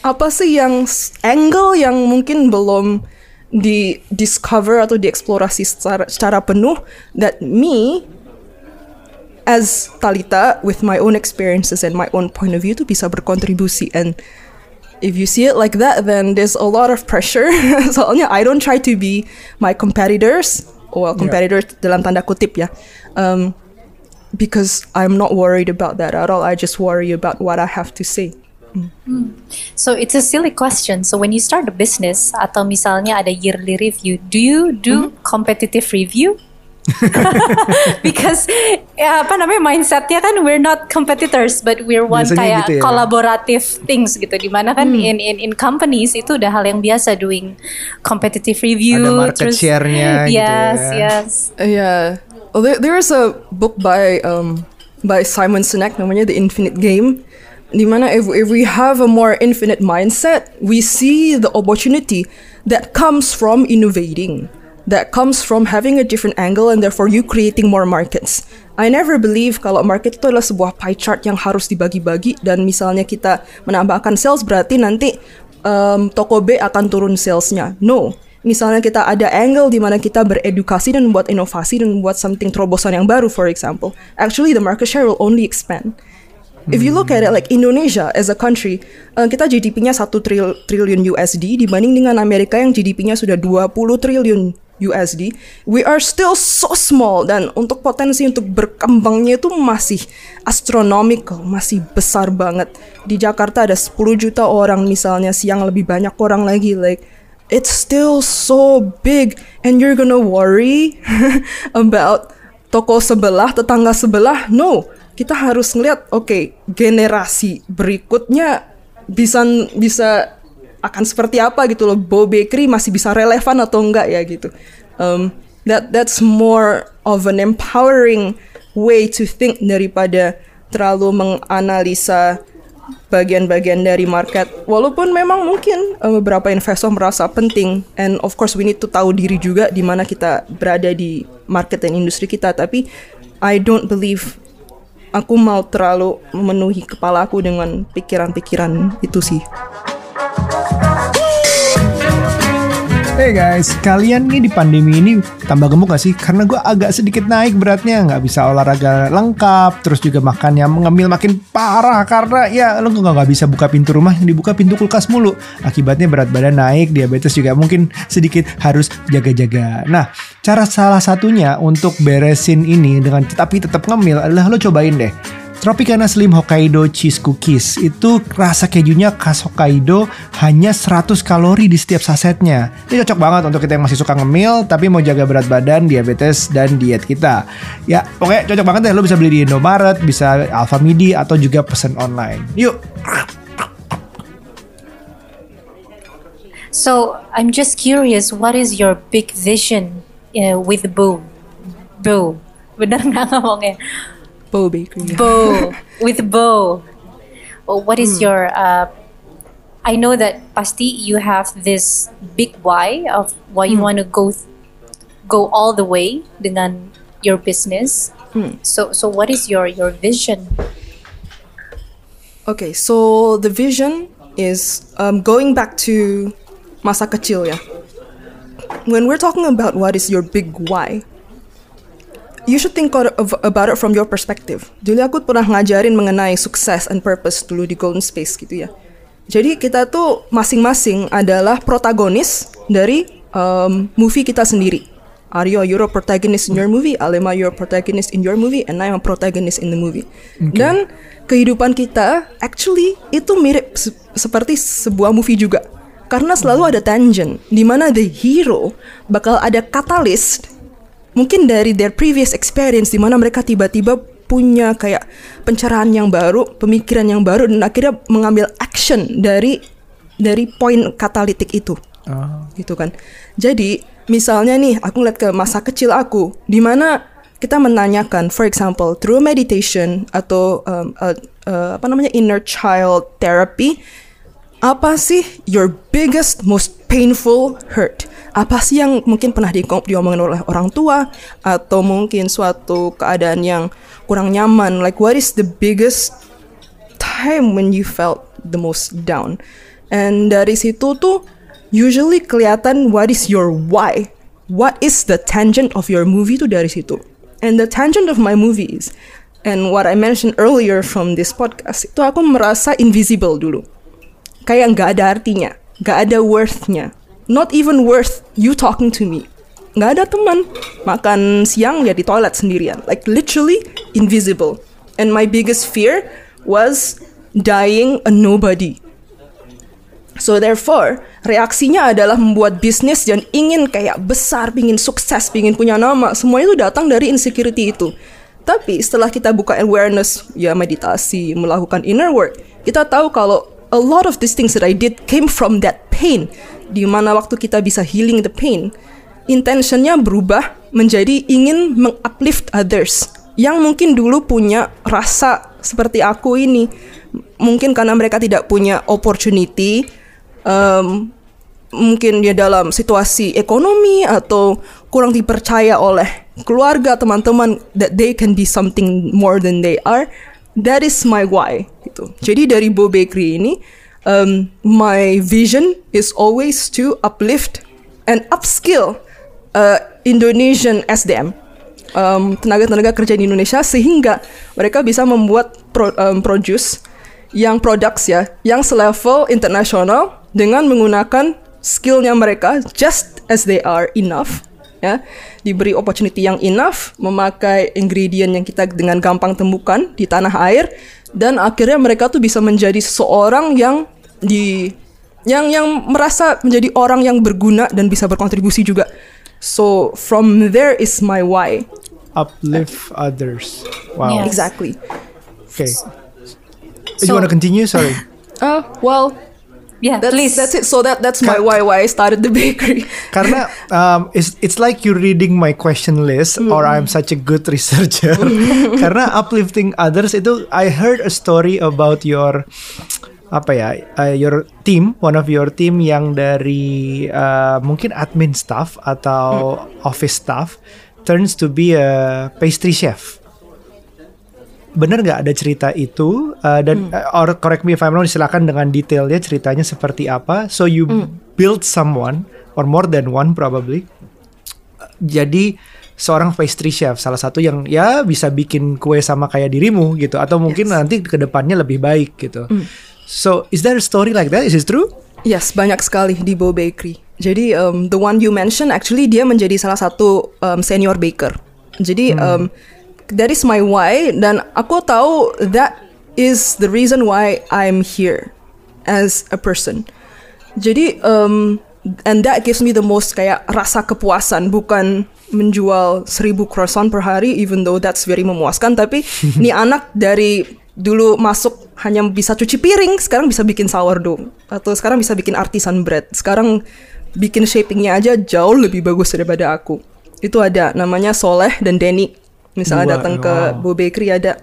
[SPEAKER 2] Apa sih yang angle yang mungkin belum di discover atau dieksplorasi secara, secara penuh that me as Talita with my own experiences and my own point of view tuh bisa berkontribusi and if you see it like that then there's a lot of pressure. <laughs> Soalnya I don't try to be my competitors well competitors dalam tanda kutip ya. Um, because I'm not worried about that at all. I just worry about what I have to say. Mm. Hmm.
[SPEAKER 4] So it's a silly question. So when you start a business atau misalnya ada yearly review, do you do mm-hmm. competitive review? <laughs> Because ya apa namanya mindsetnya kan we're not competitors but we're one
[SPEAKER 3] Biasanya
[SPEAKER 4] kayak
[SPEAKER 3] gitu ya.
[SPEAKER 4] collaborative things gitu di mana kan in, in in companies itu udah hal yang biasa doing competitive review
[SPEAKER 3] Ada market share-nya gitu
[SPEAKER 4] yes
[SPEAKER 3] ya.
[SPEAKER 4] yes
[SPEAKER 2] Yeah. Well, there, there is a book by um by Simon Sinek namanya The Infinite Game. Di mana if, if we have a more infinite mindset, we see the opportunity that comes from innovating, that comes from having a different angle and therefore you creating more markets. I never believe kalau market itu adalah sebuah pie chart yang harus dibagi-bagi dan misalnya kita menambahkan sales berarti nanti um, toko B akan turun salesnya. No, misalnya kita ada angle di mana kita beredukasi dan membuat inovasi dan membuat something terobosan yang baru, for example, actually the market share will only expand. If you look at it like Indonesia as a country, uh, kita GDP-nya 1 tril triliun USD dibanding dengan Amerika yang GDP-nya sudah 20 triliun USD. We are still so small dan untuk potensi untuk berkembangnya itu masih astronomical, masih besar banget. Di Jakarta ada 10 juta orang misalnya, siang lebih banyak orang lagi like it's still so big and you're gonna worry <laughs> about toko sebelah, tetangga sebelah. No, kita harus ngeliat, oke, generasi berikutnya bisa bisa akan seperti apa gitu loh. Bo Bakery masih bisa relevan atau enggak ya gitu. Um, that that's more of an empowering way to think daripada terlalu menganalisa bagian-bagian dari market. Walaupun memang mungkin eh, beberapa investor merasa penting and of course we need to tahu diri juga di mana kita berada di market dan industri kita, tapi I don't believe aku mau terlalu memenuhi kepala aku dengan pikiran-pikiran itu sih.
[SPEAKER 3] Hey guys, kalian nih di pandemi ini tambah gemuk gak sih? Karena gue agak sedikit naik beratnya, nggak bisa olahraga lengkap, terus juga makannya mengemil makin parah karena ya lo nggak nggak bisa buka pintu rumah, yang dibuka pintu kulkas mulu. Akibatnya berat badan naik, diabetes juga mungkin sedikit harus jaga-jaga. Nah, cara salah satunya untuk beresin ini dengan tapi tetap ngemil adalah lo cobain deh Tropicana Slim Hokkaido Cheese Cookies itu rasa kejunya khas Hokkaido hanya 100 kalori di setiap sasetnya. Ini cocok banget untuk kita yang masih suka ngemil tapi mau jaga berat badan, diabetes dan diet kita. Ya, oke cocok banget deh lo bisa beli di Indomaret, bisa Alfamidi atau juga pesen online. Yuk.
[SPEAKER 4] So I'm just curious, what is your big vision uh, with Boo? Boo, bener nggak ngomongnya?
[SPEAKER 2] Bow Bakery.
[SPEAKER 4] Bo <laughs> with Bo. Oh, what is your? Uh, I know that pasti you have this big why of why you want to go go all the way dengan your business. So so what is your your vision?
[SPEAKER 2] Okay, so the vision is um, going back to masa kecil ya. When we're talking about what is your big why, you should think of, about it from your perspective. Dulu aku pernah ngajarin mengenai sukses and purpose dulu di Golden Space gitu ya. Jadi kita tuh masing-masing adalah protagonis dari um, movie kita sendiri. Aryo, you're a protagonist in your movie. Alema, you're a protagonist in your movie. And I'm a protagonist in the movie. Dan kehidupan kita actually itu mirip se- seperti sebuah movie juga. Karena selalu ada tangent, di mana the hero bakal ada katalis mungkin dari their previous experience di mana mereka tiba-tiba punya kayak pencerahan yang baru, pemikiran yang baru dan akhirnya mengambil action dari dari poin katalitik itu. Gitu kan. Jadi, misalnya nih aku ngeliat ke masa kecil aku di mana kita menanyakan for example through meditation atau um, uh, uh, apa namanya inner child therapy apa sih your biggest most painful hurt? Apa sih yang mungkin pernah di diomongin oleh orang tua atau mungkin suatu keadaan yang kurang nyaman? Like what is the biggest time when you felt the most down? And dari situ tuh usually kelihatan what is your why. What is the tangent of your movie tuh dari situ. And the tangent of my movies and what I mentioned earlier from this podcast itu aku merasa invisible dulu kayak nggak ada artinya, nggak ada worthnya, not even worth you talking to me. Nggak ada teman, makan siang ya di toilet sendirian, like literally invisible. And my biggest fear was dying a nobody. So therefore, reaksinya adalah membuat bisnis dan ingin kayak besar, ingin sukses, ingin punya nama. Semua itu datang dari insecurity itu. Tapi setelah kita buka awareness, ya meditasi, melakukan inner work, kita tahu kalau a lot of these things that I did came from that pain. Di mana waktu kita bisa healing the pain, intentionnya berubah menjadi ingin menguplift others yang mungkin dulu punya rasa seperti aku ini. Mungkin karena mereka tidak punya opportunity, um, mungkin dia dalam situasi ekonomi atau kurang dipercaya oleh keluarga teman-teman that they can be something more than they are that is my why gitu. Jadi dari Bo Bakery ini um, my vision is always to uplift and upskill uh, Indonesian SDM um, tenaga-tenaga kerja di Indonesia sehingga mereka bisa membuat pro, um, produce yang products ya yang selevel internasional dengan menggunakan skillnya mereka just as they are enough ya diberi opportunity yang enough memakai ingredient yang kita dengan gampang temukan di tanah air dan akhirnya mereka tuh bisa menjadi seseorang yang di yang yang merasa menjadi orang yang berguna dan bisa berkontribusi juga so from there is my why
[SPEAKER 3] Uplift others. Wow.
[SPEAKER 4] Yeah.
[SPEAKER 2] exactly
[SPEAKER 3] Okay. you
[SPEAKER 4] So-
[SPEAKER 3] wanna continue? Sorry. <laughs>
[SPEAKER 2] uh well
[SPEAKER 4] Yeah,
[SPEAKER 2] that's
[SPEAKER 4] please.
[SPEAKER 2] that's it so that that's my why why I started the <laughs> bakery
[SPEAKER 3] Karena um, it's it's like you reading my question list or I'm such a good researcher. <laughs> Karena uplifting others itu I heard a story about your apa ya uh, your team one of your team yang dari uh, mungkin admin staff atau office staff turns to be a pastry chef. Bener nggak ada cerita itu Uh, dan uh, or correct me if I'm wrong silakan dengan detailnya ceritanya seperti apa. So you build someone or more than one probably. Jadi seorang pastry chef salah satu yang ya bisa bikin kue sama kayak dirimu gitu atau mungkin
[SPEAKER 2] Yes.
[SPEAKER 3] nanti ke depannya lebih baik gitu. So is there a story like that? Is it true?
[SPEAKER 2] Yes, banyak sekali di Bo Bakery. Jadi um, the one you mentioned actually dia menjadi salah satu um, senior baker. Jadi um, that is my why dan aku tahu that is the reason why I'm here as a person. Jadi um, and that gives me the most kayak rasa kepuasan bukan menjual seribu croissant per hari even though that's very memuaskan tapi <laughs> nih anak dari dulu masuk hanya bisa cuci piring sekarang bisa bikin sourdough atau sekarang bisa bikin artisan bread. Sekarang bikin shapingnya aja jauh lebih bagus daripada aku. Itu ada namanya Soleh dan Denny misalnya
[SPEAKER 3] Dua,
[SPEAKER 2] datang ke. Bo Bakery ada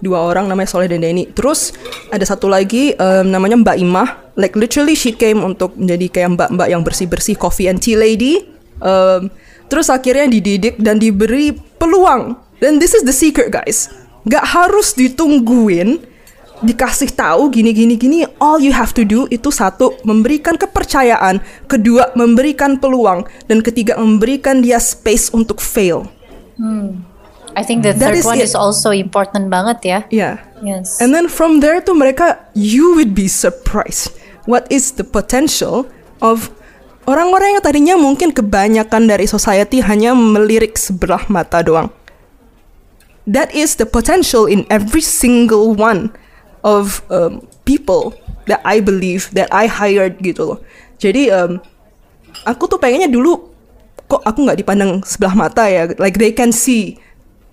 [SPEAKER 2] dua orang namanya Soleh dan Denny. Terus ada satu lagi em, namanya Mbak Imah. Like literally she came untuk menjadi kayak mbak-mbak yang bersih-bersih coffee and tea lady. Em, terus akhirnya dididik dan diberi peluang. Dan this is the secret guys. Gak harus ditungguin dikasih tahu gini gini gini all you have to do itu satu memberikan kepercayaan kedua memberikan peluang dan ketiga memberikan dia space untuk fail
[SPEAKER 4] I think the
[SPEAKER 2] That
[SPEAKER 4] third
[SPEAKER 2] is
[SPEAKER 4] one
[SPEAKER 2] it.
[SPEAKER 4] is also important banget ya.
[SPEAKER 2] ya
[SPEAKER 4] Yes.
[SPEAKER 2] And then from there tuh mereka you would be surprised what is the potential of orang-orang yang tadinya mungkin kebanyakan dari society hanya melirik sebelah mata doang. That is the potential in every single one of um, people that I believe that I hired gitu loh. Jadi um, aku tuh pengennya dulu kok aku nggak dipandang sebelah mata ya. Like they can see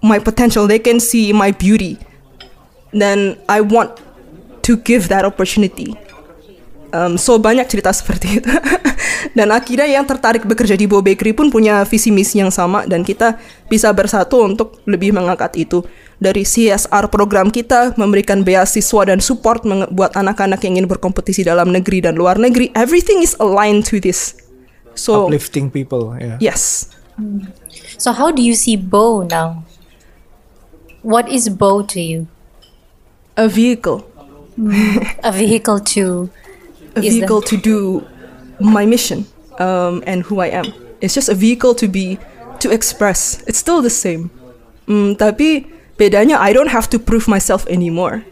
[SPEAKER 2] my potential, they can see my beauty dan I want to give that opportunity. Um, so banyak cerita <laughs> seperti itu. dan akhirnya yang tertarik bekerja di Bo Bakery pun punya visi misi yang sama dan kita bisa bersatu untuk lebih mengangkat itu. Dari CSR program kita memberikan beasiswa dan support buat anak-anak yang ingin berkompetisi dalam negeri dan luar negeri. Everything is aligned to this. So
[SPEAKER 3] Uplifting people, ya.
[SPEAKER 2] yes.
[SPEAKER 4] So how do you see Bo now? What is Bo to you?
[SPEAKER 2] A vehicle.
[SPEAKER 4] A vehicle to
[SPEAKER 2] a
[SPEAKER 4] Is the-
[SPEAKER 2] vehicle to do my mission um, and who I am. It's just a vehicle to be to express. It's still the same. Mm, tapi bedanya I don't have to prove myself anymore.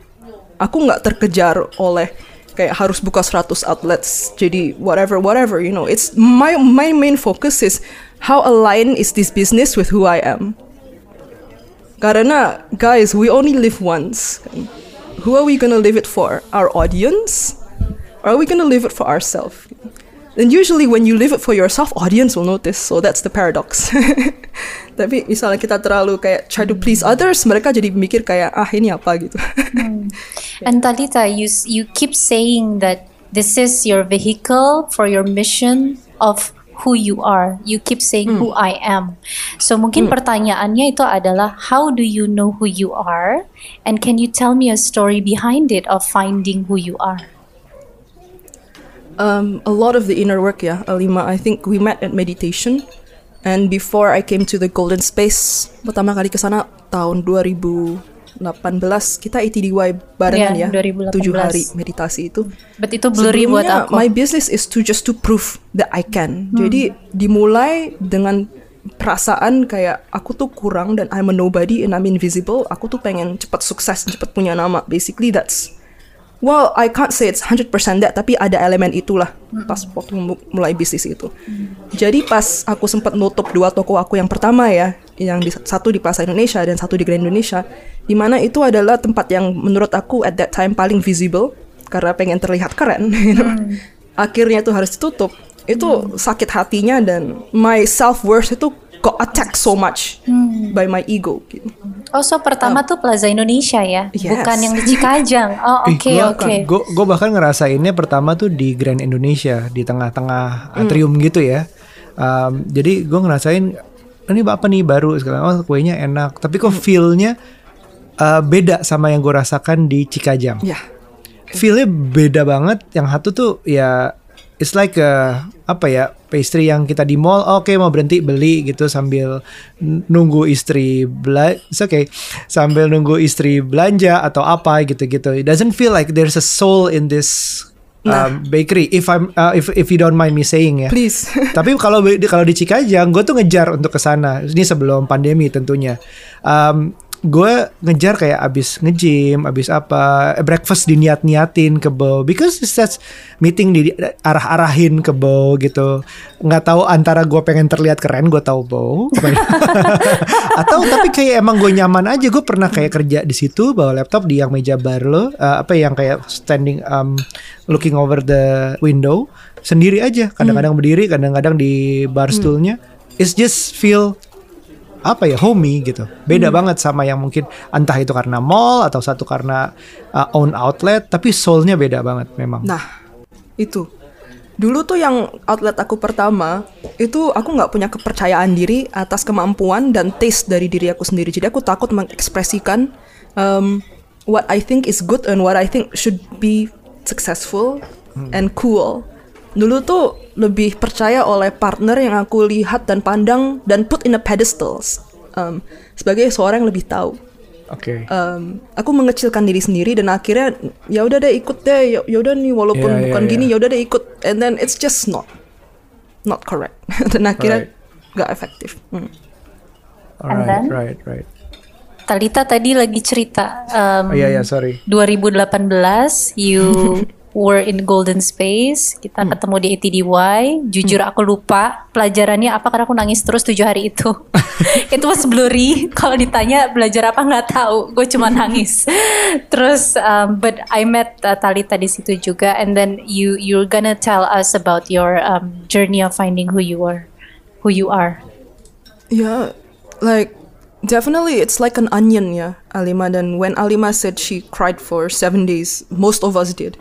[SPEAKER 2] Aku nggak terkejar oleh kayak harus buka 100 outlets. Jadi whatever whatever you know. It's my my main focus is how aligned is this business with who I am. Karena guys, we only live once. Who are we gonna live it for? Our audience? Or are we gonna live it for ourselves? And usually when you live it for yourself, audience will notice. So that's the paradox. <laughs> Tapi misalnya kita terlalu kayak try to please others, mereka jadi mikir kayak ah ini apa gitu.
[SPEAKER 4] And Talita, you you keep saying that this is your vehicle for your mission of who you are. You keep saying who I am. So mungkin pertanyaannya itu adalah how do you know who you are? And can you tell me a story behind it of finding who you are?
[SPEAKER 2] um, a lot of the inner work ya, Alima. I think we met at meditation. And before I came to the Golden Space, pertama kali ke sana tahun 2018 kita ETDY barengan
[SPEAKER 4] Iya,
[SPEAKER 2] ya,
[SPEAKER 4] 2018.
[SPEAKER 2] tujuh hari meditasi itu.
[SPEAKER 4] But itu blurry buat aku.
[SPEAKER 2] My business is to just to prove that I can.
[SPEAKER 4] Hmm.
[SPEAKER 2] Jadi dimulai dengan perasaan kayak aku tuh kurang dan I'm a nobody and I'm invisible. Aku tuh pengen cepat sukses, cepat punya nama. Basically that's Well, I can't say it's 100% that, tapi ada elemen itulah pas waktu mu- mulai bisnis itu. Jadi pas aku sempat nutup dua toko aku yang pertama ya, yang di, satu di Plaza Indonesia dan satu di Grand Indonesia, di mana itu adalah tempat yang menurut aku at that time paling visible karena pengen terlihat keren. you <laughs> know. Akhirnya itu harus ditutup. Itu sakit hatinya dan my self worth itu got attacked so much by my ego. Gitu.
[SPEAKER 4] Oh, so pertama tuh Plaza Indonesia ya,
[SPEAKER 2] Yes.
[SPEAKER 4] bukan yang di Cikajang. <laughs> Oh, oke oke.
[SPEAKER 3] Gue bahkan ngerasainnya pertama tuh di Grand Indonesia di tengah-tengah atrium gitu ya. Um, jadi gue ngerasain ini apa nih baru sekarang oh kuenya enak tapi kok feelnya uh, beda sama yang gue rasakan di Cikajang.
[SPEAKER 2] Ya.
[SPEAKER 3] Feelnya beda banget. Yang satu tuh ya it's like a, apa ya pastry yang kita di mall oke mau berhenti beli gitu sambil nunggu istri bela it's okay sambil nunggu istri belanja atau apa gitu-gitu it doesn't feel like there's a soul in this
[SPEAKER 2] Nah.
[SPEAKER 3] um, bakery. If I'm uh, if if you don't mind me saying ya.
[SPEAKER 2] Please. <laughs>
[SPEAKER 3] Tapi kalau di- kalau di Cikajang, gue tuh ngejar untuk ke sana. Ini sebelum pandemi tentunya. Um, gue ngejar kayak abis nge-gym, abis apa, eh, breakfast diniat-niatin ke Bow. Because just meeting di arah-arahin ke Bow gitu. Nggak tahu antara gue pengen terlihat keren, gue tahu Bow. <laughs> Atau tapi kayak emang gue nyaman aja. Gue pernah kayak kerja di situ, bawa laptop di yang meja bar lo, eh, apa yang kayak standing um, looking over the window sendiri aja. Kadang-kadang berdiri, kadang-kadang di bar stoolnya. It's just feel apa ya homey gitu beda banget sama yang mungkin entah itu karena mall atau satu karena uh, own outlet tapi soulnya beda banget memang
[SPEAKER 2] Nah, itu. Dulu tuh yang outlet aku pertama, itu aku nggak punya kepercayaan diri atas kemampuan dan taste dari diri aku sendiri. Jadi aku takut mengekspresikan um, what I think is good and what I think should be successful and cool. Dulu tuh lebih percaya oleh partner yang aku lihat dan pandang dan put in a pedestals um, sebagai seorang yang lebih tahu
[SPEAKER 3] oke.
[SPEAKER 2] Um, aku mengecilkan diri sendiri dan akhirnya ya udah deh ikut deh ya ya udah nih walaupun
[SPEAKER 3] iya,
[SPEAKER 2] bukan
[SPEAKER 3] iya.
[SPEAKER 2] gini ya udah deh ikut. And then it's just not not correct. <laughs> Dan akhirnya nggak efektif. Hmm.
[SPEAKER 3] Alright
[SPEAKER 4] then?
[SPEAKER 3] right right.
[SPEAKER 4] Talita tadi lagi cerita um,
[SPEAKER 3] oh iya iya sorry.
[SPEAKER 4] 2018 you <laughs> were in Golden Space. Kita ketemu di ATDY jujur aku lupa pelajarannya apa karena aku nangis terus tujuh hari itu. <laughs> Itu was blurry. Kalau ditanya belajar apa nggak tahu. Gue cuma nangis. Terus um, but I met uh, Talita di situ juga. And then you you're gonna tell us about your um, journey of finding who you are who you are.
[SPEAKER 2] Yeah, like definitely it's like an onion ya Alima. Dan when Alima said she cried for seven days most of us did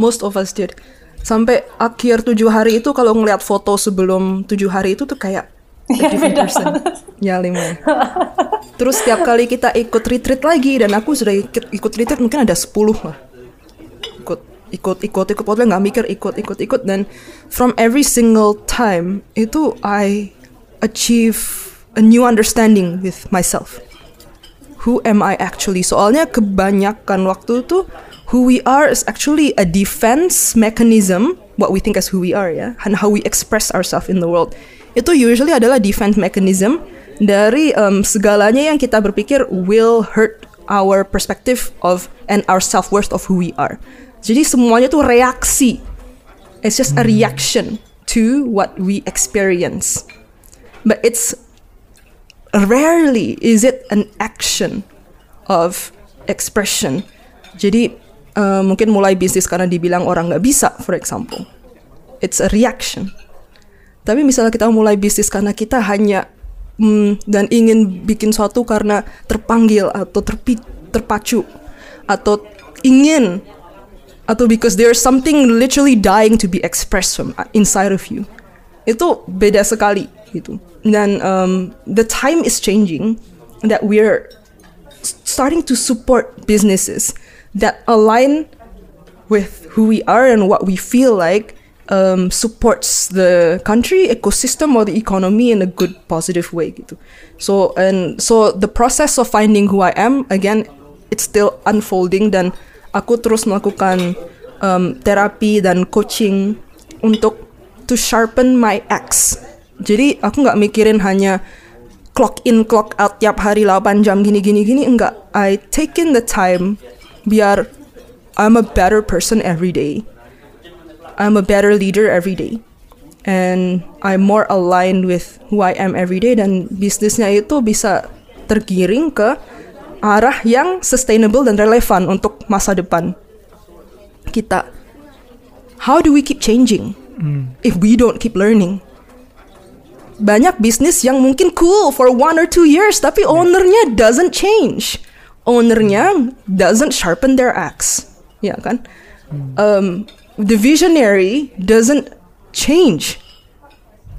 [SPEAKER 2] most of us did. Sampai akhir tujuh hari itu kalau ngeliat foto sebelum tujuh hari itu tuh kayak a different person. ya Alima terus setiap kali kita ikut retreat lagi dan aku sudah ikut, ikut retreat mungkin ada 10 lah. Ikut ikut ikut ikut. Pokoknya nggak mikir ikut ikut ikut. Dan from every single time itu I achieve a new understanding with myself. Who am I actually? Soalnya kebanyakan waktu tuh who we are is actually a defense mechanism what we think as who we are ya and how we express ourselves in the world. Itu usually adalah defense mechanism dari um, segalanya yang kita berpikir will hurt our perspective of and our self worth of who we are. Jadi semuanya tuh reaksi. It's just a reaction to what we experience. But it's rarely is it an action of expression. Jadi uh, mungkin mulai bisnis karena dibilang orang nggak bisa, for example, it's a reaction. Tapi misalnya kita mulai bisnis karena kita hanya mm, dan ingin bikin suatu karena terpanggil atau terpi, terpacu atau ingin atau because there's something literally dying to be expressed from uh, inside of you. Itu beda sekali gitu. Dan um, the time is changing that we're starting to support businesses that align with who we are and what we feel like um, supports the country ecosystem or the economy in a good positive way gitu. So and so the process of finding who I am again it's still unfolding dan aku terus melakukan um, terapi dan coaching untuk to sharpen my axe. Jadi aku nggak mikirin hanya clock in clock out tiap hari 8 jam gini gini gini enggak I take in the time biar I'm a better person every day I'm a better leader every day and I'm more aligned with who I am every day dan bisnisnya itu bisa tergiring ke arah yang sustainable dan relevan untuk masa depan kita. How do we keep changing if we don't keep learning? Banyak bisnis yang mungkin cool for one or two years tapi ownernya doesn't change. Ownernya doesn't sharpen their axe, ya kan? Um, the visionary doesn't change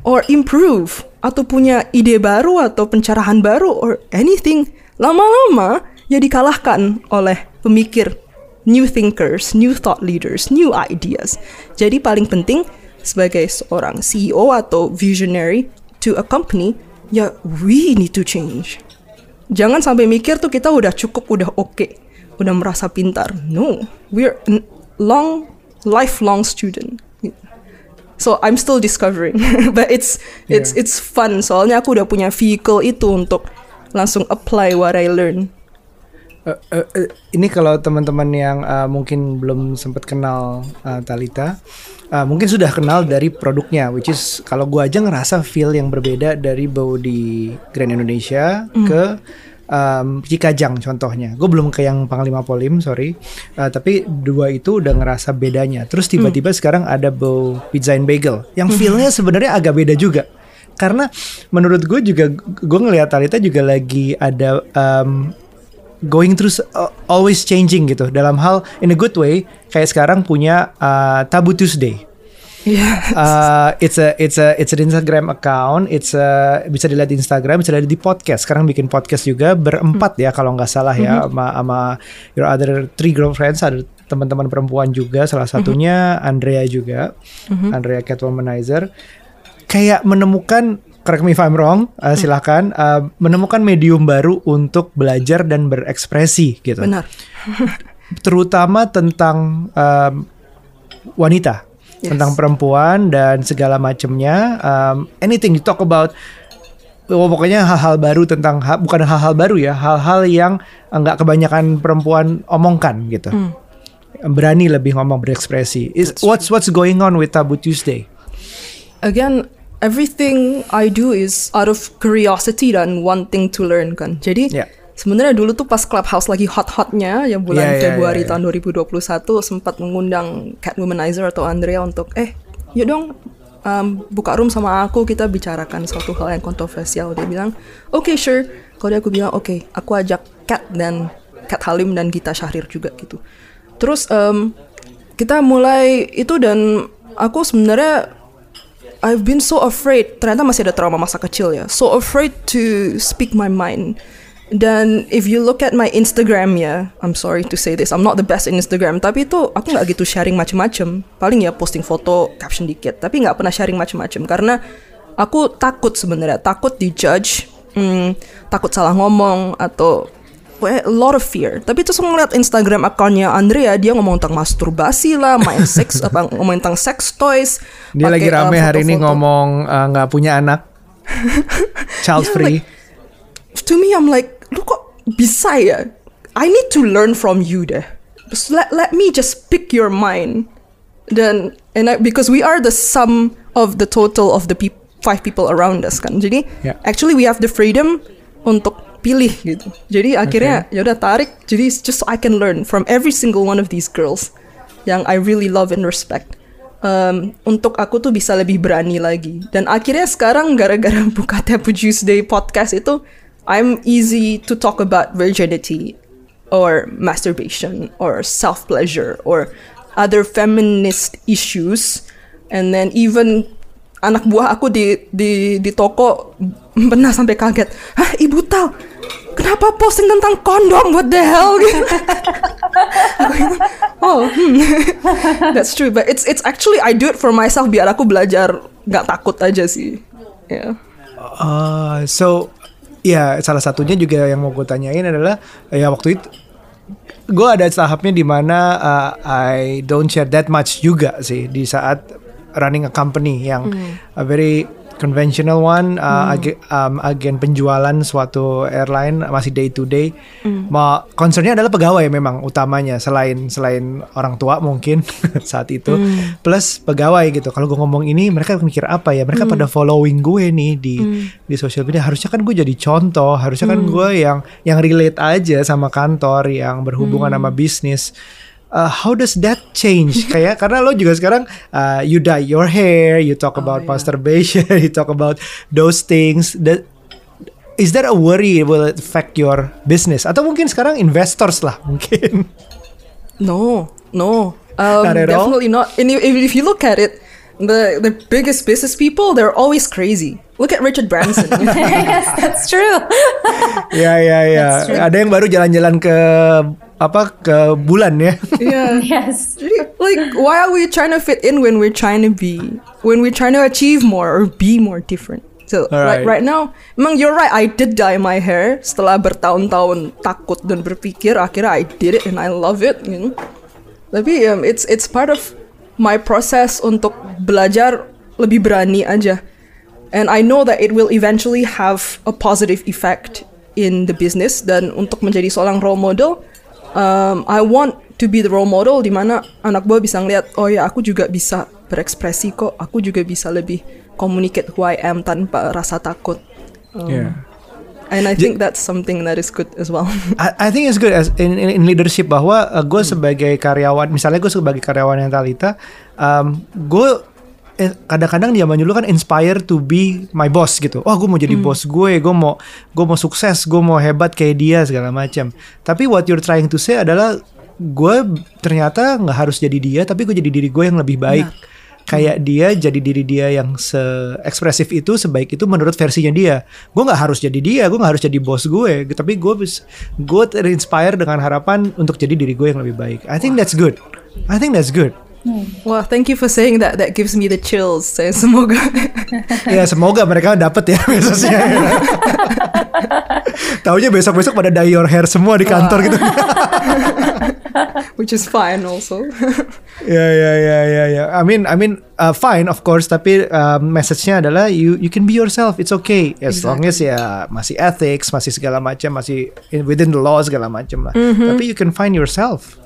[SPEAKER 2] or improve atau punya ide baru atau pencerahan baru or anything lama-lama ya dikalahkan oleh pemikir new thinkers, new thought leaders, new ideas. Jadi paling penting sebagai seorang CEO atau visionary to a company ya we need to change. Jangan sampai mikir tuh kita udah cukup, udah oke, udah merasa pintar. No, we're n- long lifelong student. So I'm still discovering, <laughs> but it's it's it's fun. Soalnya aku udah punya vehicle itu untuk langsung apply what I learn.
[SPEAKER 3] Eh, eh, eh, ini kalau teman-teman yang uh, mungkin belum sempat kenal uh, Talita, uh, mungkin sudah kenal dari produknya, which is kalau gua aja ngerasa feel yang berbeda dari bau di Grand Indonesia ke um, Cikajang contohnya. Gue belum ke yang Panglima Polim, sorry, Uh, tapi dua itu udah ngerasa bedanya. Terus tiba-tiba sekarang ada bau pizza and bagel, yang feelnya sebenarnya agak beda juga. Karena menurut gue juga gue ngelihat Talita juga lagi ada um, going through uh, always changing gitu dalam hal in a good way kayak sekarang punya uh, Tabu Tuesday.
[SPEAKER 2] Yeah.
[SPEAKER 3] Uh, it's a it's a it's an Instagram account. It's a bisa dilihat di Instagram, bisa dilihat di podcast. Sekarang bikin podcast juga berempat ya kalau nggak salah ya sama sama your other three girlfriends ada teman-teman perempuan juga salah satunya Andrea juga Andrea Catwomanizer kayak menemukan correct me if I'm wrong uh, silakan uh, menemukan medium baru untuk belajar dan berekspresi gitu
[SPEAKER 2] Benar. <laughs>
[SPEAKER 3] terutama tentang um, wanita,
[SPEAKER 2] Yes.
[SPEAKER 3] tentang perempuan dan segala macamnya. Um, anything you talk about, oh, pokoknya hal-hal baru tentang ha- bukan hal-hal baru ya, hal-hal yang nggak kebanyakan perempuan omongkan gitu. Berani lebih ngomong berekspresi. Is, what's what's going on with Tabu Tuesday?
[SPEAKER 2] Again, everything I do is out of curiosity dan wanting to learn kan. Jadi
[SPEAKER 3] Yeah.
[SPEAKER 2] sebenarnya dulu tuh pas Clubhouse lagi hot-hotnya ya bulan
[SPEAKER 3] Yeah, yeah,
[SPEAKER 2] Februari
[SPEAKER 3] yeah,
[SPEAKER 2] tahun 2021 sempat mengundang Cat Womanizer atau Andrea untuk eh yuk dong um, buka room sama aku kita bicarakan suatu hal yang kontroversial. Dia bilang oke sure. Kalau dia aku bilang oke aku ajak Cat dan Cat Halim dan Gita Syahrir juga gitu. Terus em, kita mulai itu dan aku sebenarnya I've been so afraid. Ternyata masih ada trauma masa kecil ya. So afraid to speak my mind. Dan if you look at my Instagram ya, I'm sorry to say this, I'm not the best in Instagram. Tapi itu aku nggak gitu sharing macem-macem. Paling ya posting foto, caption dikit. Tapi nggak pernah sharing macem-macem karena aku takut sebenarnya, takut dijudge, hmm, takut salah ngomong atau Well, a lot of fear. Tapi terus ngeliat Instagram akunnya Andrea, dia ngomong tentang masturbasi lah, main <laughs> seks, apa ngomong tentang sex toys.
[SPEAKER 3] Dia lagi
[SPEAKER 2] pakai, uh,
[SPEAKER 3] rame hari ini ngomong uh, nggak punya anak, <laughs> child
[SPEAKER 2] Yeah,
[SPEAKER 3] free.
[SPEAKER 2] like, to me I'm like lu kok bisa ya I need to learn from you deh just let, let me just pick your mind dan and I, because we are the sum of the total of the peop, five people around us kan jadi
[SPEAKER 3] Yeah.
[SPEAKER 2] actually we have the freedom untuk pilih gitu. Jadi akhirnya ya udah tarik. Jadi just so I can learn from every single one of these girls yang I really love and respect. Um, untuk aku tuh bisa lebih berani lagi. Dan akhirnya sekarang gara-gara <laughs> buka Tabu Tuesday podcast itu, I'm easy to talk about virginity or masturbation or self pleasure or other feminist issues. And then even anak buah aku di di di toko <laughs> pernah sampai kaget, hah ibu tahu kenapa posting tentang kondom what the hell <laughs> gitu. Oh hmm. <laughs> that's true but it's it's actually I do it for myself biar aku belajar nggak takut aja sih ya
[SPEAKER 3] Uh, so ya salah satunya juga yang mau gue tanyain adalah ya waktu itu gue ada tahapnya di mana uh, I don't share that much juga sih di saat running a company yang a very conventional one uh, ag- um, agen penjualan suatu airline masih day to day. Ma concernnya adalah pegawai memang utamanya selain selain orang tua mungkin <laughs> saat itu. Plus pegawai gitu. Kalau gue ngomong ini mereka mikir apa ya? Mereka pada following gue nih di di sosial media. Harusnya kan gue jadi contoh. Harusnya kan gue yang yang relate aja sama kantor yang berhubungan sama bisnis Uh, how does that change? <laughs> Kayak karena lo juga sekarang uh, you dye your hair, you talk about masturbation, <laughs> you talk about those things. That is there a worry will it affect your business? Atau mungkin sekarang investors lah <laughs> mungkin.
[SPEAKER 2] no no um,
[SPEAKER 3] Not
[SPEAKER 2] definitely not and if, if you look at it the the biggest business people they're always crazy look at Richard Branson
[SPEAKER 4] yes, that's true.
[SPEAKER 3] ya ya ya. Ada yang baru jalan-jalan ke apa ke bulan ya. <laughs>
[SPEAKER 2] yeah
[SPEAKER 4] yes.
[SPEAKER 2] Jadi, like why are we trying to fit in when we're trying to be when we're trying to achieve more or be more different so like right now emang you're right I did dye my hair setelah bertahun-tahun takut dan berpikir akhirnya I did it and I love it you know tapi um, it's it's part of my process untuk belajar lebih berani aja. And I know that it will eventually have a positive effect in the business dan untuk menjadi seorang role model, um, I want to be the role model di mana anak buah bisa ngeliat, oh ya aku juga bisa berekspresi kok, aku juga bisa lebih communicate who I am tanpa rasa takut. Um,
[SPEAKER 3] Yeah.
[SPEAKER 2] And I think that's something that is good as well. <laughs>
[SPEAKER 3] I, I think it's good as in, in, in leadership bahwa uh, gue sebagai karyawan, misalnya gue sebagai karyawan yang Talita, um, gue kadang-kadang zaman dulu kan inspire to be my boss gitu. Oh, gue mau jadi bos gue, gue mau gue mau sukses, gue mau hebat kayak dia segala macam. Tapi what you're trying to say adalah gue ternyata nggak harus jadi dia, tapi gue jadi diri gue yang lebih baik. Kayak dia jadi diri dia yang se-ekspresif itu sebaik itu menurut versinya dia. Gue nggak harus jadi dia, gue nggak harus jadi bos gue, tapi gue gue terinspire dengan harapan untuk jadi diri gue yang lebih baik. I think that's good. I think that's good.
[SPEAKER 2] Wah, thank you for saying that. That gives me the chills. Saya <laughs> semoga. <laughs>
[SPEAKER 3] ya semoga mereka dapet ya besoknya. <laughs> Taunya besok-besok pada dye your hair semua di kantor gitu.
[SPEAKER 2] Which is fine also.
[SPEAKER 3] Ya ya ya ya ya. I mean I mean uh, fine of course tapi um, message-nya adalah you you can be yourself. It's okay as long as ya masih ethics, masih segala macam, masih in- within the law segala macam lah. Tapi you can find yourself.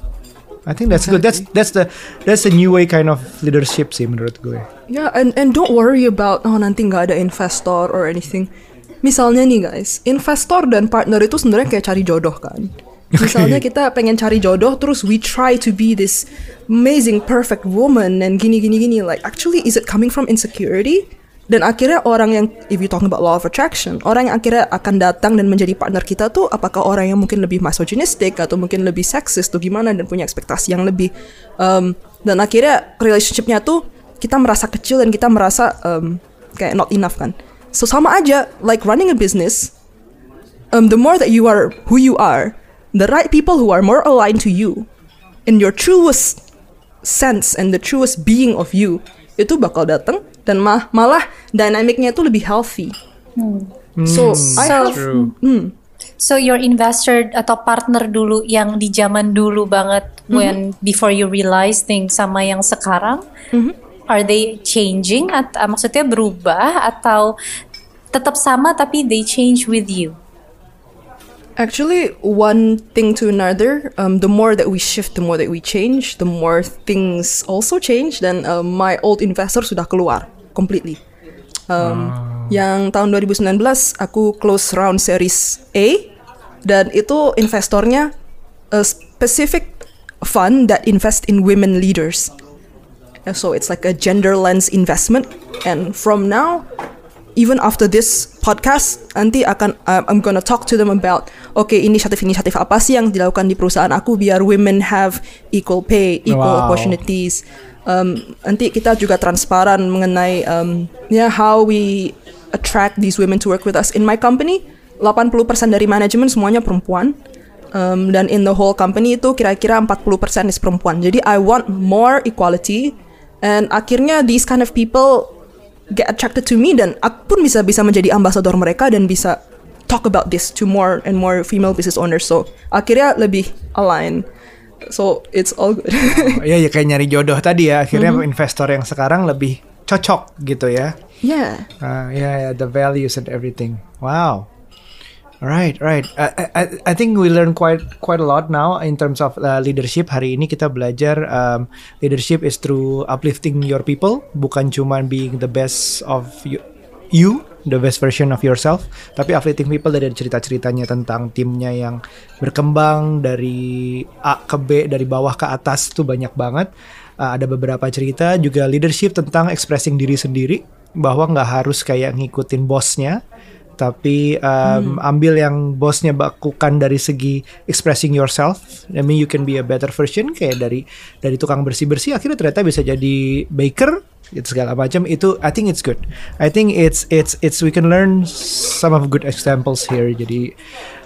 [SPEAKER 3] I think that's good. That's that's the that's the new way kind of leadership sih menurut gue.
[SPEAKER 2] yeah, and and don't worry about oh nanti nggak ada investor or anything. Misalnya nih guys, investor dan partner itu sebenarnya kayak cari jodoh kan. <laughs> Misalnya kita pengen cari jodoh, terus we try to be this amazing, perfect woman and gini gini gini. Like actually, is it coming from insecurity? Dan akhirnya orang yang, if you talking about law of attraction, orang yang akhirnya akan datang dan menjadi partner kita tuh, apakah orang yang mungkin lebih misogynistic atau mungkin lebih sexist atau gimana dan punya ekspektasi yang lebih, um, dan akhirnya relationshipnya tuh kita merasa kecil dan kita merasa um, kayak not enough kan. So sama aja, like running a business, um, the more that you are who you are, the right people who are more aligned to you, in your truest sense and the truest being of you, itu bakal datang dan mah malah dynamicnya itu lebih healthy. So I
[SPEAKER 4] So-
[SPEAKER 2] have
[SPEAKER 4] So your investor atau partner dulu yang di zaman dulu banget when before you realize things sama yang sekarang are they changing at ah, maksudnya berubah atau tetap sama tapi they change with you?
[SPEAKER 2] Actually, one thing to another, um, the more that we shift, the more that we change, the more things also change. Dan uh, my old investor sudah keluar completely. Um, Yang tahun 2019 aku close round series A dan itu investornya a specific fund that invest in women leaders. So it's like a gender lens investment. And from now, even after this podcast, nanti akan uh, I'm gonna talk to them about okay inisiatif-inisiatif apa sih yang dilakukan di perusahaan aku biar women have equal pay, equal
[SPEAKER 3] Wow.
[SPEAKER 2] opportunities. Um, nanti kita juga transparan mengenai um, ya how we attract these women to work with us in my company. 80% dari manajemen semuanya perempuan. Um, dan in the whole company itu kira-kira 40% is perempuan. Jadi I want more equality and akhirnya these kind of people get attracted to me dan aku pun bisa bisa menjadi ambasador mereka dan bisa talk about this to more and more female business owners. So akhirnya lebih align. So it's all good.
[SPEAKER 3] Iya ya kayak nyari jodoh tadi ya. Akhirnya investor yang sekarang lebih cocok gitu ya.
[SPEAKER 2] yeah.
[SPEAKER 3] Uh, yeah, yeah, the values and everything. Wow. Right, right. I, I, I think we learn quite quite a lot now in terms of uh, leadership. Hari ini kita belajar um, leadership is through uplifting your people, bukan cuma being the best of you, you, the best version of yourself, tapi uplifting people dari cerita-ceritanya tentang timnya yang berkembang dari A ke B, dari bawah ke atas tuh banyak banget. Uh, ada beberapa cerita juga leadership tentang expressing diri sendiri bahwa nggak harus kayak ngikutin bosnya tapi um, ambil yang bosnya lakukan dari segi expressing yourself. I mean you can be a better version kayak dari dari tukang bersih bersih akhirnya ternyata bisa jadi baker itu segala macam itu I think it's good. I think it's it's it's we can learn some of good examples here. Jadi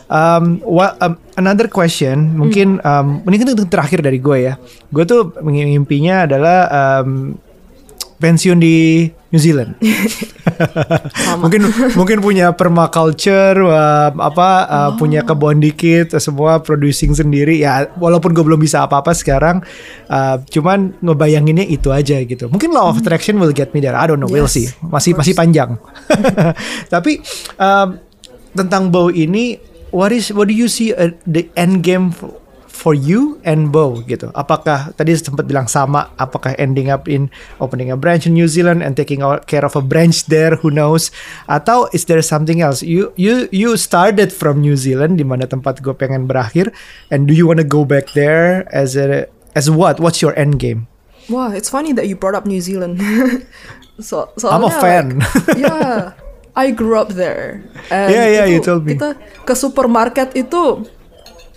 [SPEAKER 3] um, wha- um, another question mungkin um, ini kan terakhir dari gue ya. Gue tuh mimpinya adalah um, pensiun di New Zealand. <laughs> mungkin mungkin punya permaculture uh, apa uh, punya kebun dikit semua producing sendiri ya walaupun gue belum bisa apa-apa sekarang uh, cuman ngebayanginnya itu aja gitu. Mungkin law of attraction will get me there. I don't know, we'll
[SPEAKER 2] Yes,
[SPEAKER 3] see. Masih masih panjang. <laughs> Tapi um, tentang Bow ini what is what do you see uh, the end game for you and Bow gitu. Apakah tadi sempat bilang sama apakah ending up in opening a branch in New Zealand and taking care of a branch there who knows atau is there something else? You you you started from New Zealand di mana tempat gue pengen berakhir and do you want to go back there as a as what? What's your end game?
[SPEAKER 2] Wah, it's funny that you brought up New Zealand. <laughs> so,
[SPEAKER 3] I'm a fan.
[SPEAKER 2] like, yeah, I grew up there. And <laughs>
[SPEAKER 3] Yeah, yeah, you
[SPEAKER 2] itu-
[SPEAKER 3] told me.
[SPEAKER 2] Kita ke supermarket itu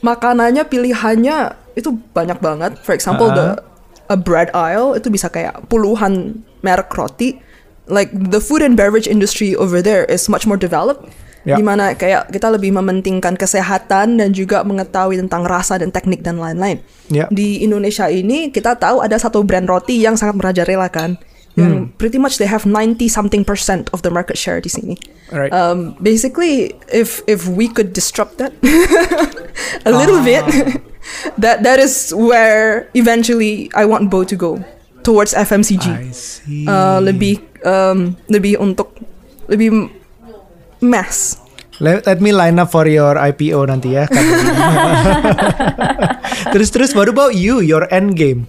[SPEAKER 2] makanannya pilihannya itu banyak banget. For example,
[SPEAKER 3] Uh-huh.
[SPEAKER 2] the a bread aisle itu bisa kayak puluhan merek roti. Like the food and beverage industry over there is much more developed.
[SPEAKER 3] Ya.
[SPEAKER 2] Di mana kayak kita lebih mementingkan kesehatan dan juga mengetahui tentang rasa dan teknik dan lain-lain.
[SPEAKER 3] Ya.
[SPEAKER 2] Di Indonesia ini kita tahu ada satu brand roti yang sangat merajalela kan. Yang pretty much they have 90 something percent of the market share di sini.
[SPEAKER 3] Alright.
[SPEAKER 2] Um, basically, if if we could disrupt that <laughs> a little bit, <laughs> that that is where eventually I want Bo to go towards FMCG.
[SPEAKER 3] I see.
[SPEAKER 2] Uh, lebih um, lebih untuk lebih mass.
[SPEAKER 3] Let, let me line up for your IPO nanti ya. <laughs> terus terus what about you? Your end game?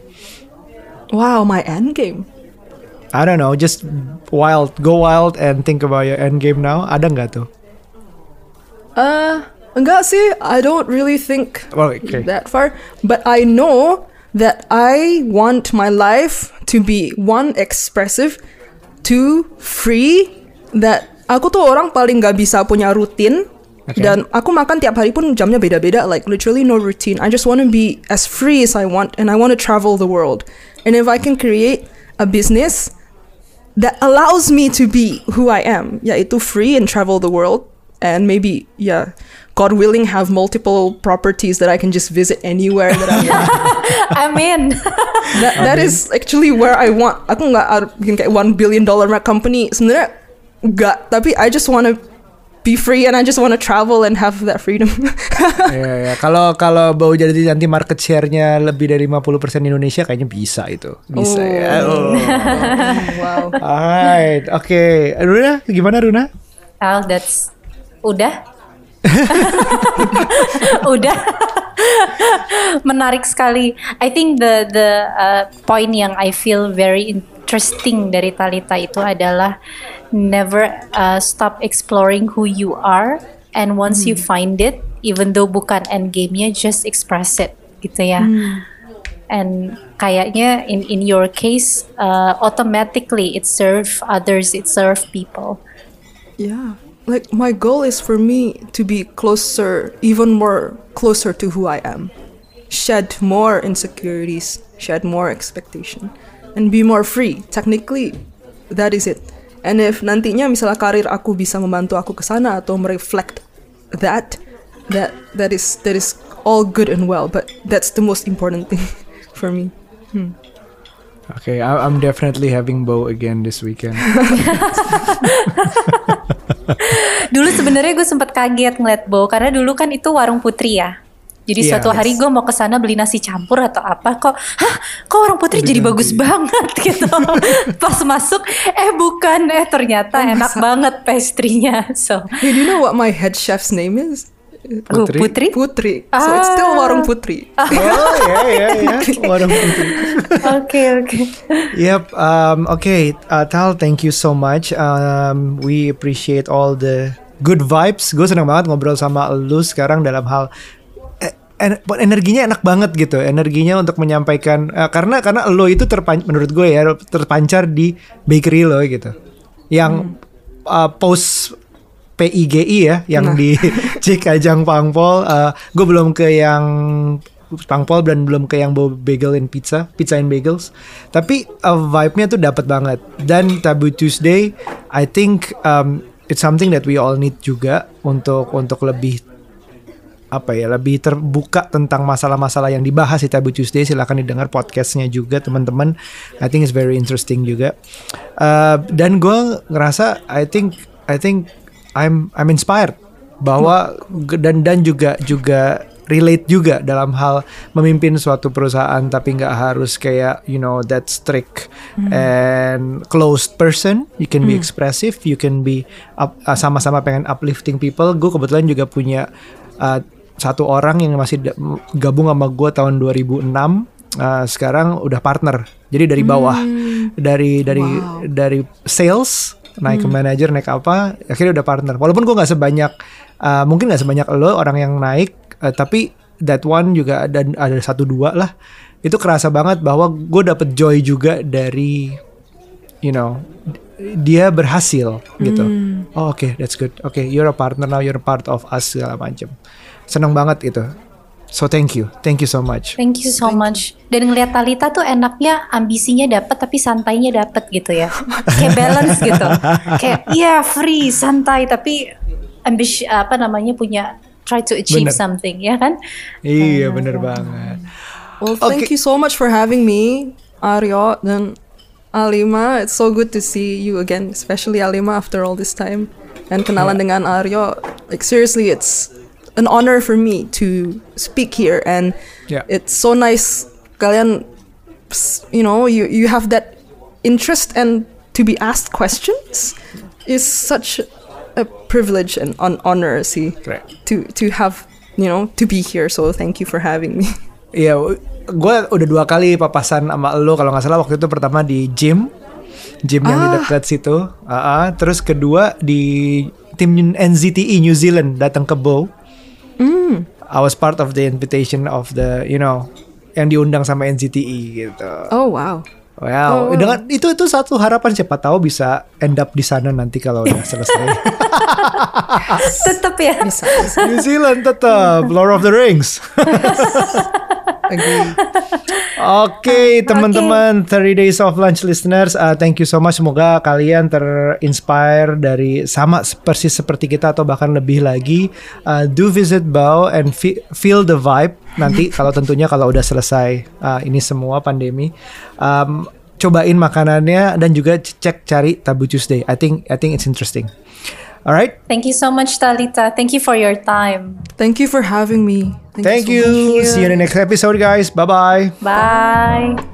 [SPEAKER 2] Wow, my end game.
[SPEAKER 3] I don't know, just wild, go wild and think about your end game now. Ada nggak tuh?
[SPEAKER 2] Uh, enggak sih. I don't really think
[SPEAKER 3] Oh, okay.
[SPEAKER 2] that far. But I know that I want my life to be one expressive, two free. That aku tuh orang paling nggak bisa punya rutin.
[SPEAKER 3] Okay.
[SPEAKER 2] Dan aku makan tiap hari pun jamnya beda-beda. Like literally no routine. I just want to be as free as I want, and I want to travel the world. And if I can create a business that allows me to be who I am, yaitu free and travel the world, and maybe yeah, God willing, have multiple properties that I can just visit anywhere that I want. <laughs>
[SPEAKER 4] Amin. <laughs>
[SPEAKER 2] that, that is actually where I want. Aku nggak ar- bikin kayak one billion dollar company. Sebenarnya nggak, tapi I just want to be free and I just want to travel and have that freedom. <laughs>
[SPEAKER 3] Iya ya. Kalau kalau bau jadi nanti market share-nya lebih dari 50% Indonesia kayaknya bisa itu. Bisa ya. Oh. <laughs>
[SPEAKER 2] wow.
[SPEAKER 3] Alright, oke. Runa, gimana Runa?
[SPEAKER 4] Al, that's udah. <laughs> udah. Menarik sekali. I think the the uh, point yang I feel very interesting dari Talita itu adalah never uh, stop exploring who you are and once you find it, even though bukan end game-nya, just express it gitu ya. And kayaknya in in your case, uh, automatically it serve others, it serve people.
[SPEAKER 2] Yeah. Like my goal is for me to be closer, even more closer to who I am. Shed more insecurities, shed more expectation, and be more free. Technically, that is it. And if nantinya misalnya karir aku bisa membantu aku ke sana atau mereflect that, that that is that is all good and well. But that's the most important thing <laughs> for me.
[SPEAKER 3] Oke, I- I'm definitely having bow again this weekend. <laughs>
[SPEAKER 4] Dulu sebenarnya gue sempat kaget ngeliat Bo karena dulu kan itu warung putri ya. Jadi
[SPEAKER 3] Iya,
[SPEAKER 4] suatu hari gue mau ke sana beli nasi campur atau apa kok, hah, kok warung putri jadi bagus banget <laughs> gitu. Pas masuk, eh bukan, eh ternyata enak banget pastry-nya. So,
[SPEAKER 2] Hey, do you know what my head chef's name is?
[SPEAKER 4] oh,
[SPEAKER 3] Putri?
[SPEAKER 4] putri?
[SPEAKER 2] Putri. So it's still
[SPEAKER 4] Ah.
[SPEAKER 2] Warung Putri. <laughs>
[SPEAKER 3] oh ya ya ya. Waduh.
[SPEAKER 4] Oke oke.
[SPEAKER 3] Yep. Um, okay, uh, Tal, thank you so much. Um, we appreciate all the good vibes. Gue senang banget ngobrol sama lu sekarang dalam hal en- energinya enak banget gitu. Energinya untuk menyampaikan eh, karena karena lo itu terpan menurut gue ya terpancar di bakery lo gitu. Yang uh, post PIGI ya yang di <laughs> Cikajang Pangpol. Uh, gue belum ke yang Pangpol dan belum ke yang bagel and pizza, pizza and bagels. Tapi uh, vibe-nya tuh dapat banget. Dan Tabu Tuesday, I think um, it's something that we all need juga untuk untuk lebih apa ya lebih terbuka tentang masalah-masalah yang dibahas di Tabu Tuesday. Silahkan didengar podcastnya juga teman-teman. I think it's very interesting juga. Uh, dan gue ngerasa I think I think I'm I'm inspired bahwa dan dan juga juga relate juga dalam hal memimpin suatu perusahaan tapi nggak harus kayak you know that strict and closed person. You can be expressive you can be uh, sama-sama pengen uplifting people. Gue kebetulan juga punya uh, satu orang yang masih gabung sama gue tahun 2006 uh, sekarang udah partner. Jadi dari bawah. Dari dari
[SPEAKER 2] Wow.
[SPEAKER 3] dari sales naik ke manager naik apa akhirnya udah partner. Walaupun gue nggak sebanyak uh, mungkin nggak sebanyak lo orang yang naik uh, tapi that one juga ada ada satu dua lah. Itu kerasa banget bahwa gue dapet joy juga dari you know dia berhasil gitu. Oh oke that's good. Oke you're a partner now you're a part of us segala macam seneng banget itu so thank you thank you so much
[SPEAKER 4] Thank you so much. Dan ngeliat Talita tuh enaknya ambisinya dapet tapi santainya dapet gitu ya. <laughs> Kayak balance gitu. Kayak iya free, santai tapi ambis apa namanya punya try to achieve
[SPEAKER 3] Bener.
[SPEAKER 4] something ya kan?
[SPEAKER 3] iya bener banget
[SPEAKER 2] Well, thank
[SPEAKER 3] Okay.
[SPEAKER 2] you so much for having me, Aryo dan Alima. It's so good to see you again, especially Alima after all this time. And kenalan dengan Aryo, like seriously, it's an honor for me to speak here, and
[SPEAKER 3] Yeah.
[SPEAKER 2] it's so nice. Kalian, you know, you you have that interest and to be asked questions is such a privilege and an honor, see,
[SPEAKER 3] Right.
[SPEAKER 2] to to have you know to be here. So thank you for having me. <laughs>
[SPEAKER 3] Iya, gue udah dua kali papasan sama lo kalau nggak salah waktu itu pertama di gym, gym yang di dekat situ. Ah, ah. terus kedua di tim NZTE New Zealand datang ke Bow. I was part of the invitation of the, you know, yang diundang sama NZTE gitu.
[SPEAKER 2] Oh wow.
[SPEAKER 3] Wow, dengan itu itu satu harapan siapa tahu bisa end up di sana nanti kalau udah selesai. <laughs> <laughs>
[SPEAKER 4] Tetap ya.
[SPEAKER 2] Bisa, bisa.
[SPEAKER 3] New Zealand tetap Lord of the Rings. <laughs>
[SPEAKER 2] Agree.
[SPEAKER 3] Oke, teman-teman 30 Days of Lunch listeners, uh, thank you so much. Semoga kalian terinspire dari sama persis seperti kita atau bahkan lebih lagi. Uh, do visit Bao and fe- feel the vibe nanti <laughs> kalau tentunya kalau udah selesai uh, ini semua pandemi. Um, cobain makanannya dan juga cek cari Tabu Tuesday. I think I think it's interesting. Alright,
[SPEAKER 4] Thank you so much Talita. Thank you for your time.
[SPEAKER 2] Thank you for having me.
[SPEAKER 3] thank,
[SPEAKER 2] so
[SPEAKER 3] you. See you in the next episode, guys. Bye bye.
[SPEAKER 4] Bye.